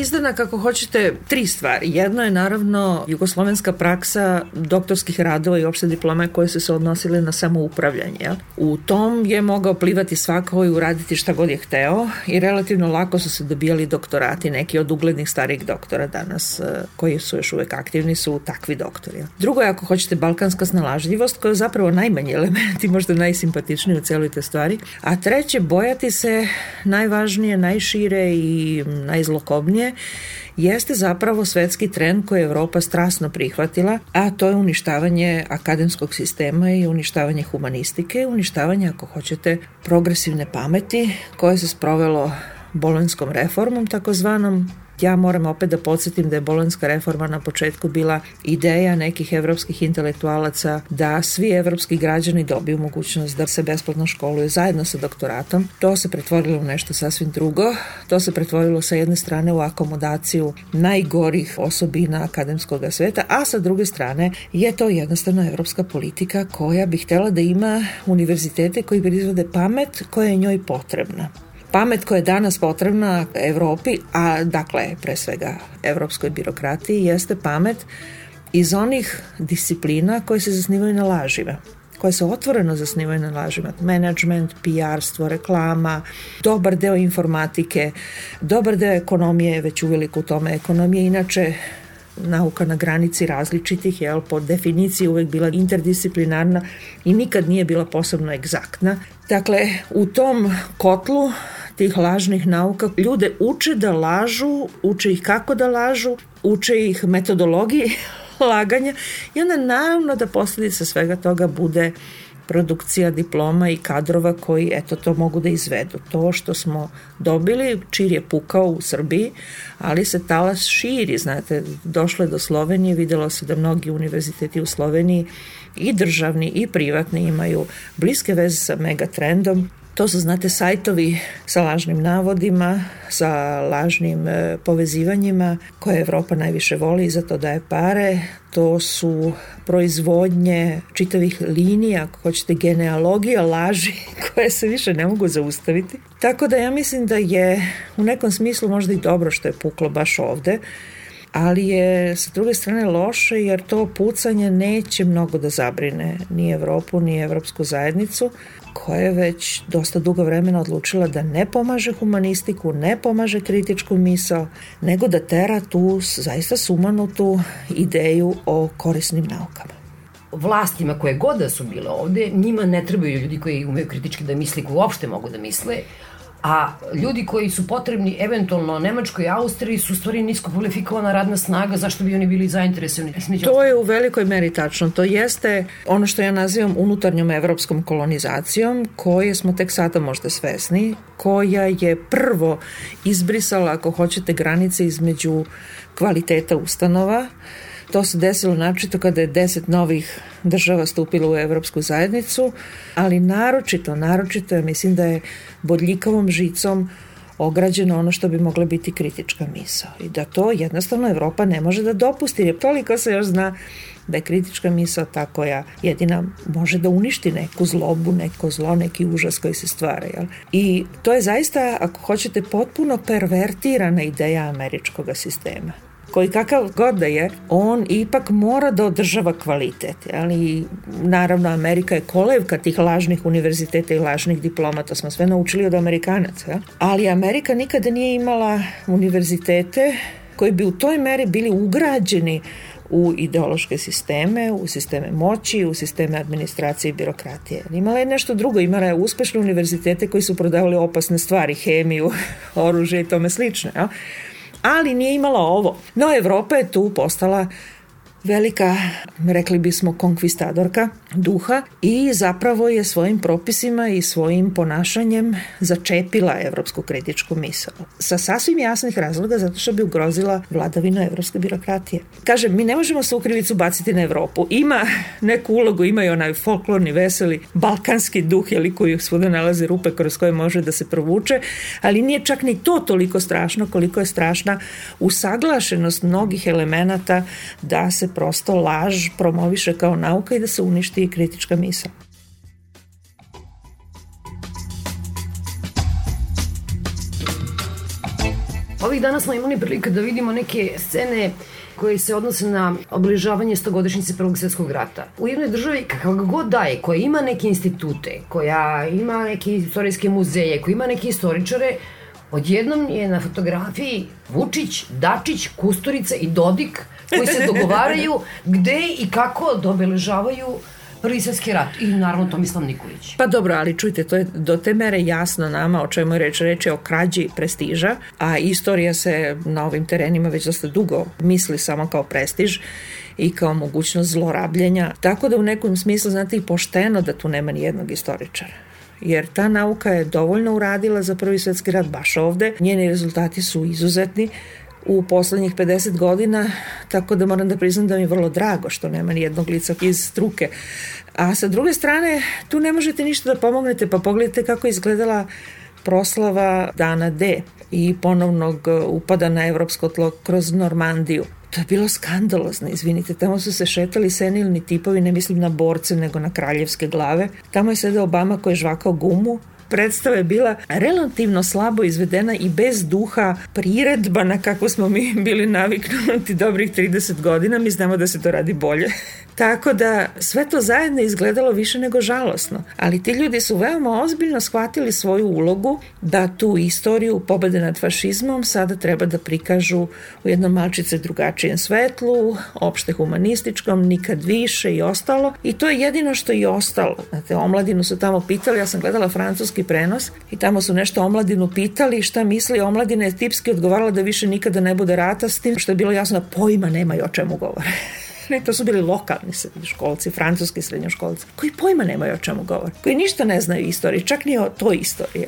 [SPEAKER 5] izdana, kako hoćete, tri stvari. Jedno je naravno jugoslovenska praksa doktorskih radova i opšte diplome koje su se odnosile na samoupravljanje. U tom je mogao plivati svako i uraditi šta god je hteo i relativno lako su se dobijali doktorati, neki od uglednih starih doktora danas e, koji su još uvek aktivni su takvi doktori. Drugo je, ako hoćete, balkanska snalažljivost koja je zapravo najmanji element i možda najsimpatičniji u celoj te stvari. A treće, bojati se najvažnije, najšire i najzlokobnije jeste zapravo svetski trend koji je Evropa strasno prihvatila, a to je uništavanje akademskog sistema i uništavanje humanistike, uništavanje, ako hoćete, progresivne pameti koje se sprovelo bolonskom reformom takozvanom Ja moram opet da podsjetim da je bolonska reforma na početku bila ideja nekih evropskih intelektualaca da svi evropski građani dobiju mogućnost da se besplatno školuju zajedno sa doktoratom. To se pretvorilo u nešto sasvim drugo. To se pretvorilo sa jedne strane u akomodaciju najgorih osobina akademskog sveta, a sa druge strane je to jednostavno evropska politika koja bi htela da ima univerzitete koji proizvode pamet koja je njoj potrebna pamet koja je danas potrebna Evropi, a dakle pre svega evropskoj birokratiji, jeste pamet iz onih disciplina koje se zasnivaju na lažima koje se otvoreno zasnivaju na lažima. Management, PR-stvo, reklama, dobar deo informatike, dobar deo ekonomije je već uveliko u tome. Ekonomija inače nauka na granici različitih, jel, po definiciji uvek bila interdisciplinarna i nikad nije bila posebno egzaktna. Dakle, u tom kotlu tih lažnih nauka ljude uče da lažu, uče ih kako da lažu, uče ih metodologiji laganja i onda naravno da posledica svega toga bude produkcija diploma i kadrova koji eto to mogu da izvedu. To što smo dobili, čir je pukao u Srbiji, ali se talas širi, znate, došlo je do Slovenije, videlo se da mnogi univerziteti u Sloveniji i državni i privatni imaju bliske veze sa megatrendom To su, znate, sajtovi sa lažnim navodima, sa lažnim e, povezivanjima koje Evropa najviše voli i za to daje pare. To su proizvodnje čitavih linija, ako hoćete, genealogija laži koje se više ne mogu zaustaviti. Tako da ja mislim da je u nekom smislu možda i dobro što je puklo baš ovde, ali je sa druge strane loše jer to pucanje neće mnogo da zabrine ni Evropu, ni Evropsku zajednicu koja je već dosta dugo vremena odlučila da ne pomaže humanistiku, ne pomaže kritičku misao, nego da tera tu zaista sumanutu ideju o korisnim naukama
[SPEAKER 4] vlastima koje god da su bile ovde, njima ne trebaju ljudi koji umeju kritički da misle, koji uopšte mogu da misle, a ljudi koji su potrebni eventualno Nemačkoj i Austriji su stvari nisko kvalifikovana radna snaga, zašto bi oni bili zainteresovani?
[SPEAKER 5] Između to je u velikoj meri tačno. To jeste ono što ja nazivam unutarnjom evropskom kolonizacijom, koje smo tek sada možda svesni, koja je prvo izbrisala, ako hoćete, granice između kvaliteta ustanova, To se desilo načito kada je deset novih država stupilo u Evropsku zajednicu, ali naročito, naročito je, mislim da je bodljikavom žicom ograđeno ono što bi mogla biti kritička misa. i da to jednostavno Evropa ne može da dopusti jer toliko se još zna da je kritička misa ta koja jedina može da uništi neku zlobu, neko zlo, neki užas koji se stvara. Jel? I to je zaista, ako hoćete, potpuno pervertirana ideja američkog sistema koji kakav god da je, on ipak mora da održava kvalitet. Ali, naravno, Amerika je kolevka tih lažnih univerziteta i lažnih diploma, to smo sve naučili od Amerikanaca. Ja? Ali Amerika nikada nije imala univerzitete koji bi u toj meri bili ugrađeni u ideološke sisteme, u sisteme moći, u sisteme administracije i birokratije. Imala je nešto drugo, imala je uspešne univerzitete koji su prodavali opasne stvari, hemiju, oružje i tome slično. Ja? ali nije imala ovo. No, Evropa je tu postala velika, rekli bismo, konkvistadorka duha i zapravo je svojim propisima i svojim ponašanjem začepila evropsku kritičku misao. Sa sasvim jasnih razloga zato što bi ugrozila vladavinu evropske birokratije. Kažem, mi ne možemo se u krivicu baciti na Evropu. Ima neku ulogu, ima i onaj folklorni, veseli, balkanski duh, jeli koji svuda nalazi rupe kroz koje može da se provuče, ali nije čak ni to toliko strašno koliko je strašna usaglašenost mnogih elemenata da se prosto laž promoviše kao nauka i da se uništi kritička misa.
[SPEAKER 4] Ovih dana smo imali prilike da vidimo neke scene koje se odnose na obližavanje stogodišnjice Prvog svjetskog rata. U jednoj državi, kakav god daje, koja ima neke institute, koja ima neke istorijske muzeje, koja ima neke istoričare, odjednom je na fotografiji Vučić, Dačić, Kusturica i Dodik – koji se dogovaraju gde i kako dobeležavaju Prvi svetski rat i naravno to mislim Nikolić.
[SPEAKER 5] Pa dobro, ali čujte, to je do te mere jasno nama o čemu je reč. Reč je o krađi prestiža, a istorija se na ovim terenima već dosta dugo misli samo kao prestiž i kao mogućnost zlorabljenja. Tako da u nekom smislu, znate, i pošteno da tu nema ni jednog istoričara jer ta nauka je dovoljno uradila za prvi svetski rat baš ovde. Njeni rezultati su izuzetni, u poslednjih 50 godina, tako da moram da priznam da mi je vrlo drago što nema ni jednog lica iz struke. A sa druge strane, tu ne možete ništa da pomognete, pa pogledajte kako je izgledala proslava Dana D i ponovnog upada na evropsko tlo kroz Normandiju. To je bilo skandalozno, izvinite, tamo su se šetali senilni tipovi, ne mislim na borce, nego na kraljevske glave. Tamo je sedao Obama koji je žvakao gumu, predstava je bila relativno slabo izvedena i bez duha priredba na kako smo mi bili naviknuti dobrih 30 godina. Mi znamo da se to radi bolje Tako da sve to zajedno izgledalo više nego žalosno. Ali ti ljudi su veoma ozbiljno shvatili svoju ulogu da tu istoriju pobede nad fašizmom sada treba da prikažu u jednom malčice drugačijem svetlu, opšte humanističkom, nikad više i ostalo. I to je jedino što je ostalo. Znate, omladinu su tamo pitali, ja sam gledala francuski prenos i tamo su nešto omladinu pitali šta misli omladina je tipski odgovarala da više nikada ne bude rata s tim što je bilo jasno da pojma nema i o čemu govore ne, to su bili lokalni školci, francuski srednjoškolci, koji pojma nemaju o čemu govor, koji ništa ne znaju istoriji, čak ni o toj istoriji.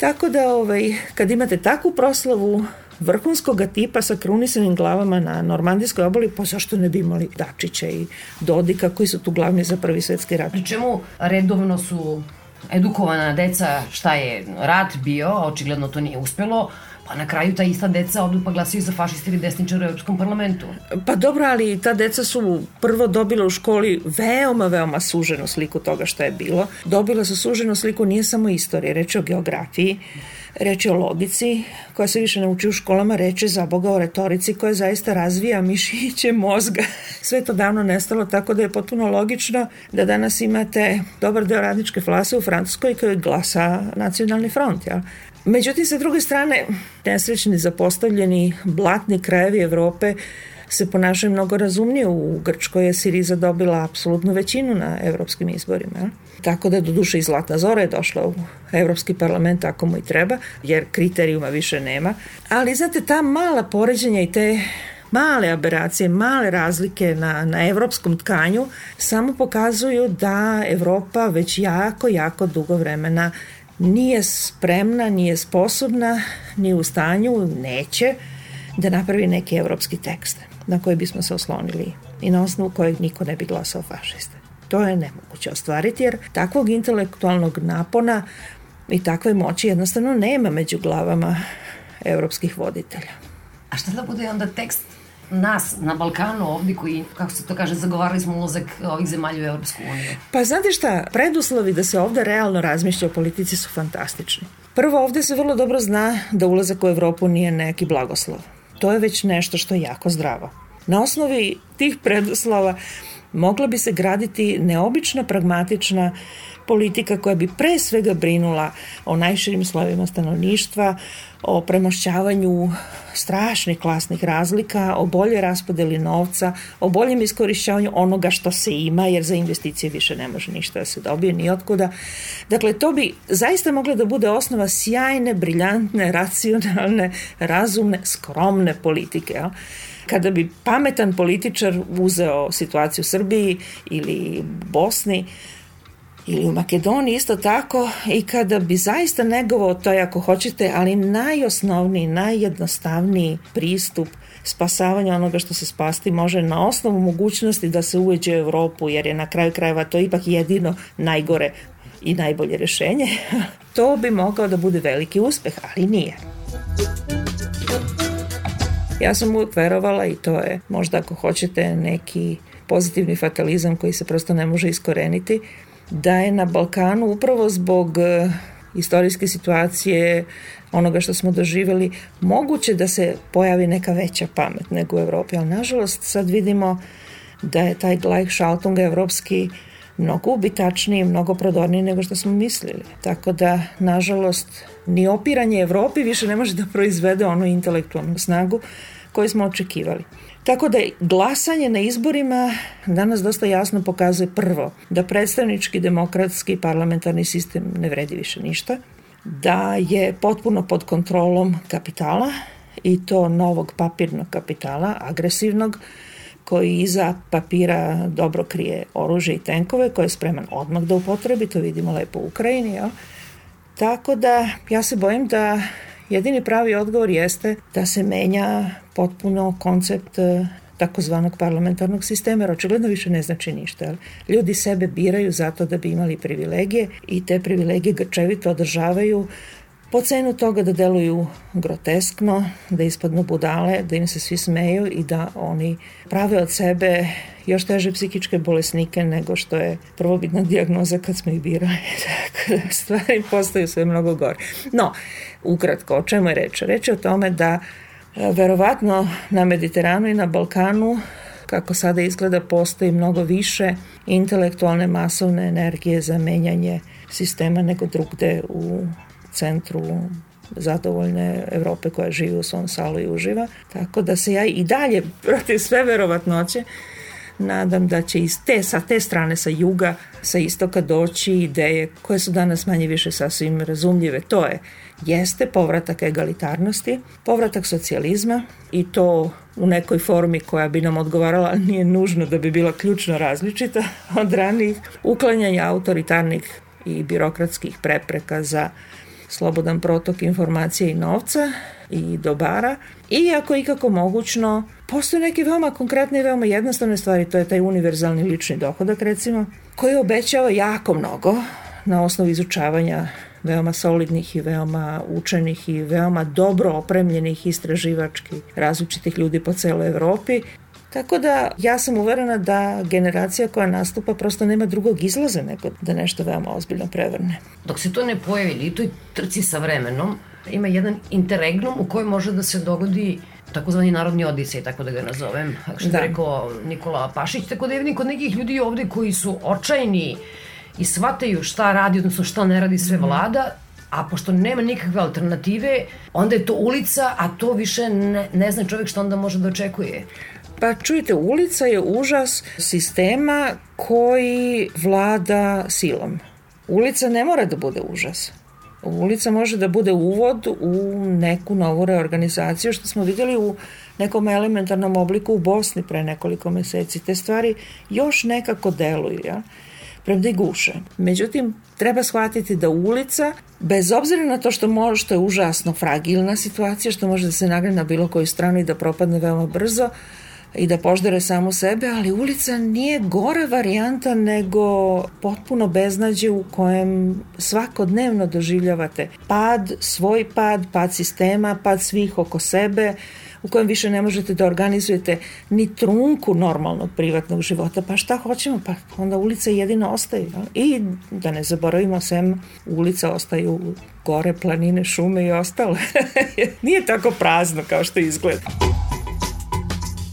[SPEAKER 5] Tako da, ovaj, kad imate takvu proslavu, vrhunskog tipa sa krunisanim glavama na normandijskoj obali, pa zašto ne bi imali Dačića i Dodika koji su tu glavni za prvi svetski rat?
[SPEAKER 4] Pri čemu redovno su edukovana deca šta je rat bio, a očigledno to nije uspelo, Pa na kraju ta ista deca odu pa glasaju za fašiste ili desničare u Europskom parlamentu.
[SPEAKER 5] Pa dobro, ali ta deca su prvo dobila u školi veoma, veoma suženu sliku toga što je bilo. Dobila su suženu sliku nije samo istorije, reč o geografiji, reč o logici koja se više nauči u školama, reč je za Boga o retorici koja zaista razvija mišiće mozga. Sve to davno nestalo tako da je potpuno logično da danas imate dobar deo radničke klase u Francuskoj koji glasa nacionalni front, jel? Ja? Međutim, sa druge strane, nesrećni, zapostavljeni, blatni krajevi Evrope se ponašaju mnogo razumnije. U Grčkoj je Siriza dobila apsolutnu većinu na evropskim izborima. Tako da, do duše i Zlatna Zora je došla u Evropski parlament, tako mu i treba, jer kriterijuma više nema. Ali, znate, ta mala poređenja i te male aberacije, male razlike na, na evropskom tkanju samo pokazuju da Evropa već jako, jako dugo vremena nije spremna, nije sposobna, ni u stanju, neće da napravi neki evropski tekst na koji bismo se oslonili i na osnovu kojeg niko ne bi glasao fašiste. To je nemoguće ostvariti jer takvog intelektualnog napona i takve moći jednostavno nema među glavama evropskih voditelja.
[SPEAKER 4] A šta da bude onda tekst nas na Balkanu ovdje koji, kako se to kaže, zagovarali smo ulazak ovih zemalja u Europsku
[SPEAKER 5] uniju? Pa znate šta, preduslovi da se ovdje realno razmišlja o politici su fantastični. Prvo, ovdje se vrlo dobro zna da ulazak u Europu nije neki blagoslov. To je već nešto što je jako zdravo. Na osnovi tih preduslova mogla bi se graditi neobična, pragmatična politika koja bi pre svega brinula o najširim slojevima stanovništva, o premošćavanju strašnih klasnih razlika, o boljoj raspodeli novca, o boljem iskorišćavanju onoga što se ima, jer za investicije više ne može ništa da se dobije, ni otkuda. Dakle, to bi zaista mogla da bude osnova sjajne, briljantne, racionalne, razumne, skromne politike. Ja? Kada bi pametan političar uzeo situaciju u Srbiji ili Bosni, ili u Makedoniji isto tako i kada bi zaista negovao to je ako hoćete, ali najosnovniji, najjednostavniji pristup spasavanja onoga što se spasti može na osnovu mogućnosti da se uveđe u Evropu, jer je na kraju krajeva to ipak jedino najgore i najbolje rešenje, to bi mogao da bude veliki uspeh, ali nije. Ja sam uvijek verovala i to je možda ako hoćete neki pozitivni fatalizam koji se prosto ne može iskoreniti, da je na Balkanu upravo zbog e, istorijske situacije, onoga što smo doživjeli, moguće da se pojavi neka veća pamet nego u Evropi, ali nažalost sad vidimo da je taj Gleichschaltung evropski mnogo ubitačniji, mnogo prodorniji nego što smo mislili. Tako da, nažalost, ni opiranje Evropi više ne može da proizvede onu intelektualnu snagu koju smo očekivali. Tako da glasanje na izborima danas dosta jasno pokazuje prvo da predstavnički demokratski parlamentarni sistem ne vredi više ništa, da je potpuno pod kontrolom kapitala i to novog papirnog kapitala, agresivnog, koji iza papira dobro krije oružje i tenkove, koje je spreman odmah da upotrebi, to vidimo lepo u Ukrajini, jel? Tako da ja se bojim da Jedini pravi odgovor jeste da se menja potpuno koncept e, takozvanog parlamentarnog sistema, jer očigledno više ne znači ništa. Ali ljudi sebe biraju zato da bi imali privilegije i te privilegije grčevito održavaju po cenu toga da deluju groteskno, da ispadnu budale, da im se svi smeju i da oni prave od sebe još teže psihičke bolesnike nego što je prvobitna dijagnoza kad smo ih birali. Tako da stvari postaju sve mnogo gore. No, Ukratko, o čemu je reč? Reč je o tome da e, verovatno na Mediteranu i na Balkanu kako sada izgleda postoji mnogo više intelektualne masovne energije za menjanje sistema nego drugde u centru zadovoljne Evrope koja živi u svom salu i uživa. Tako da se ja i dalje protiv sve verovatnoće nadam da će iz te, sa te strane, sa juga, sa istoka doći ideje koje su danas manje više sasvim razumljive. To je, jeste povratak egalitarnosti, povratak socijalizma i to u nekoj formi koja bi nam odgovarala, nije nužno da bi bila ključno različita od ranijih, uklanjanja autoritarnih i birokratskih prepreka za slobodan protok informacije i novca i dobara i ako ikako mogućno Postoje neke veoma konkretne i veoma jednostavne stvari, to je taj univerzalni lični dohodak recimo, koji obećava jako mnogo na osnovu izučavanja veoma solidnih i veoma učenih i veoma dobro opremljenih istraživački različitih ljudi po celoj Evropi. Tako da ja sam uverena da generacija koja nastupa prosto nema drugog izlaza nego da nešto veoma ozbiljno prevrne.
[SPEAKER 4] Dok se to ne pojavi ili toj trci sa vremenom, ima jedan interregnum u kojem može da se dogodi takozvani narodni odisej, tako da ga nazovem, što da. je rekao Nikola Pašić, tako da je kod nekih ljudi ovde koji su očajni i shvataju šta radi, odnosno šta ne radi sve mhm. vlada, a pošto nema nikakve alternative, onda je to ulica, a to više ne, ne zna čovjek šta onda može da očekuje.
[SPEAKER 5] Pa čujte, ulica je užas sistema koji vlada silom. Ulica ne mora da bude užas. Ulica može da bude uvod u neku novu reorganizaciju što smo videli u nekom elementarnom obliku u Bosni pre nekoliko meseci. Te stvari još nekako deluju, ja? premda i guše. Međutim, treba shvatiti da ulica, bez obzira na to što, može, što je užasno fragilna situacija, što može da se nagne na bilo koju stranu i da propadne veoma brzo, i da poždere samo sebe, ali ulica nije gora varijanta nego potpuno beznađe u kojem svakodnevno doživljavate pad, svoj pad, pad sistema, pad svih oko sebe, u kojem više ne možete da organizujete ni trunku normalnog privatnog života. Pa šta hoćemo? Pa onda ulica jedina ostaje. No? I da ne zaboravimo, sem ulica ostaju gore, planine, šume i ostalo. Nije tako prazno kao što izgleda.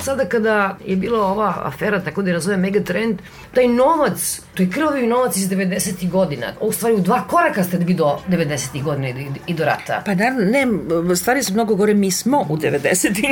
[SPEAKER 4] Сада када е била ова афера, тако да мега мегатренд, тај новац To je krvavi novac iz 90. godina. U stvari, u dva koraka ste bi do 90. godina i do rata.
[SPEAKER 5] Pa da, ne, stvari su mnogo gore. Mi smo u 90.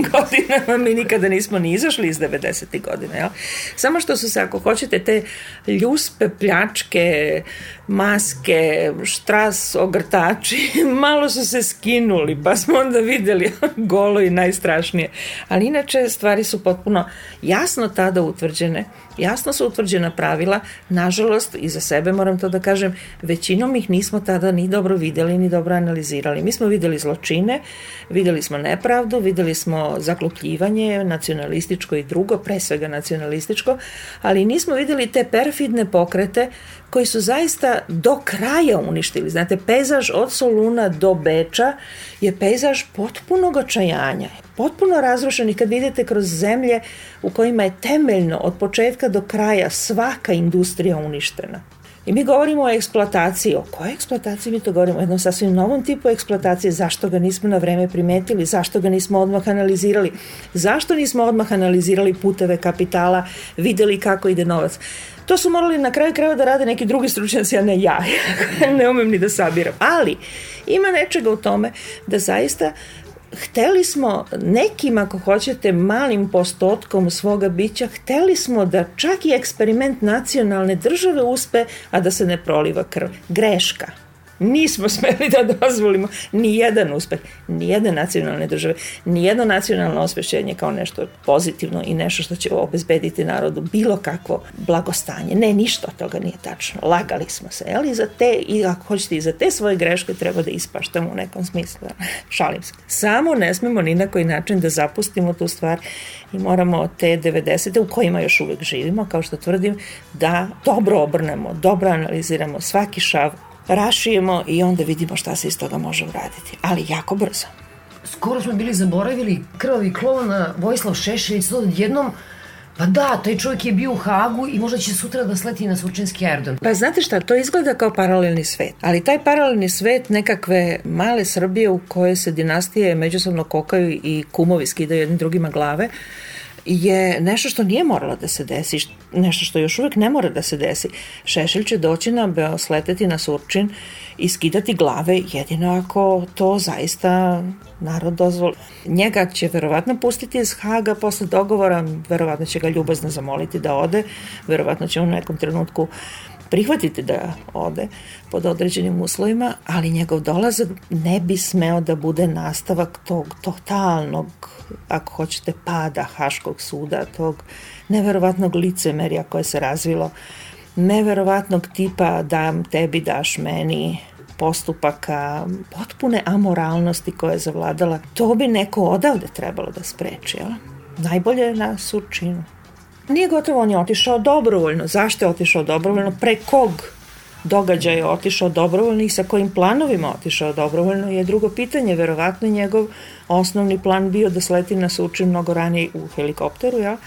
[SPEAKER 5] godinama, mi nikada nismo ni izašli iz 90. godina. Ja? Samo što su se, ako hoćete, te ljuspe, pljačke, maske, štras, ogrtači, malo su se skinuli, pa smo onda videli golo i najstrašnije. Ali inače, stvari su potpuno jasno tada utvrđene, jasno su utvrđena pravila, na nažalost, i za sebe moram to da kažem, većinom ih nismo tada ni dobro videli, ni dobro analizirali. Mi smo videli zločine, videli smo nepravdu, videli smo zaklopljivanje nacionalističko i drugo, pre svega nacionalističko, ali nismo videli te perfidne pokrete koji su zaista do kraja uništili. Znate, pejzaž od Soluna do Beča je pejzaž potpunog očajanja, potpuno razrušen i kad vidite kroz zemlje u kojima je temeljno od početka do kraja svaka industrija uništena. I mi govorimo o eksploataciji. O kojoj eksploataciji mi to govorimo? O jednom sasvim novom tipu eksploatacije. Zašto ga nismo na vreme primetili? Zašto ga nismo odmah analizirali? Zašto nismo odmah analizirali puteve kapitala, videli kako ide novac? To su morali na kraju krajeva da rade neki drugi stručnjaci, a ne ja. ne umem ni da sabiram. Ali ima nečega u tome da zaista hteli smo nekim, ako hoćete, malim postotkom svoga bića, hteli smo da čak i eksperiment nacionalne države uspe, a da se ne proliva krv. Greška Nismo smeli da dozvolimo ni jedan uspeh, ni jedne nacionalne države, ni jedno nacionalno osvešćenje kao nešto pozitivno i nešto što će obezbediti narodu bilo kakvo blagostanje. Ne, ništa od toga nije tačno. Lagali smo se, ali za te, i ako hoćete, i za te svoje greške treba da ispaštamo u nekom smislu. Šalim se. Samo ne smemo ni na koji način da zapustimo tu stvar i moramo te 90. u kojima još uvek živimo, kao što tvrdim, da dobro obrnemo, dobro analiziramo svaki šav rašijemo i onda vidimo šta se iz toga može uraditi. Ali jako brzo.
[SPEAKER 4] Skoro smo bili zaboravili krvavi klovna Vojislav Šešeljić, jednom Pa da, taj čovjek je bio u Hagu i možda će sutra da sleti na Surčinski aerodrom.
[SPEAKER 5] Pa znate šta, to izgleda kao paralelni svet. Ali taj paralelni svet nekakve male Srbije u kojoj se dinastije međusobno kokaju i kumovi skidaju jednim drugima glave, je nešto što nije moralo da se desi, nešto što još uvek ne mora da se desi. Šešelj će doći na Beo, sleteti na Surčin i skidati glave jedino ako to zaista narod dozvoli. Njega će verovatno pustiti iz Haga posle dogovora, verovatno će ga ljubazno zamoliti da ode, verovatno će u nekom trenutku prihvatite da ode pod određenim uslovima, ali njegov dolazak ne bi smeo da bude nastavak tog totalnog, ako hoćete, pada Haškog suda, tog neverovatnog licemerja koje se razvilo, neverovatnog tipa dam tebi, daš meni, postupaka, potpune amoralnosti koja je zavladala, to bi neko odavde trebalo da spreči, jel? Najbolje je na surčinu. Nije gotovo, on je otišao dobrovoljno. Zašto je otišao dobrovoljno? Pre kog događaja je otišao dobrovoljno i sa kojim planovima otišao dobrovoljno je drugo pitanje. Verovatno njegov osnovni plan bio da sleti na Suči mnogo ranije u helikopteru, ja?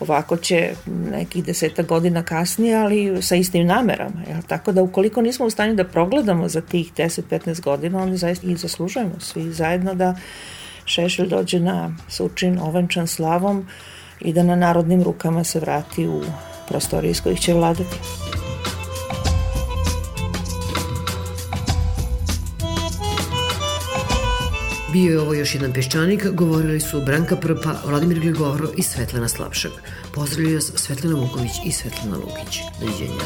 [SPEAKER 5] ovako će nekih deseta godina kasnije, ali sa istim namerama. Jel? Tako da ukoliko nismo u stanju da progledamo za tih 10-15 godina, onda zaista i zaslužujemo svi zajedno da Šešelj dođe na Sučin ovenčan slavom, i da na narodnim rukama se vrati u prostorije iz kojih će vladati.
[SPEAKER 4] Bio je ovo još jedan peščanik, govorili su Branka Prpa, Vladimir Gligoro i Svetlana Slapšak. Pozdravljaju vas Svetlana Vuković i Svetlana Lukić. Doviđenja.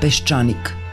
[SPEAKER 4] Peščanik.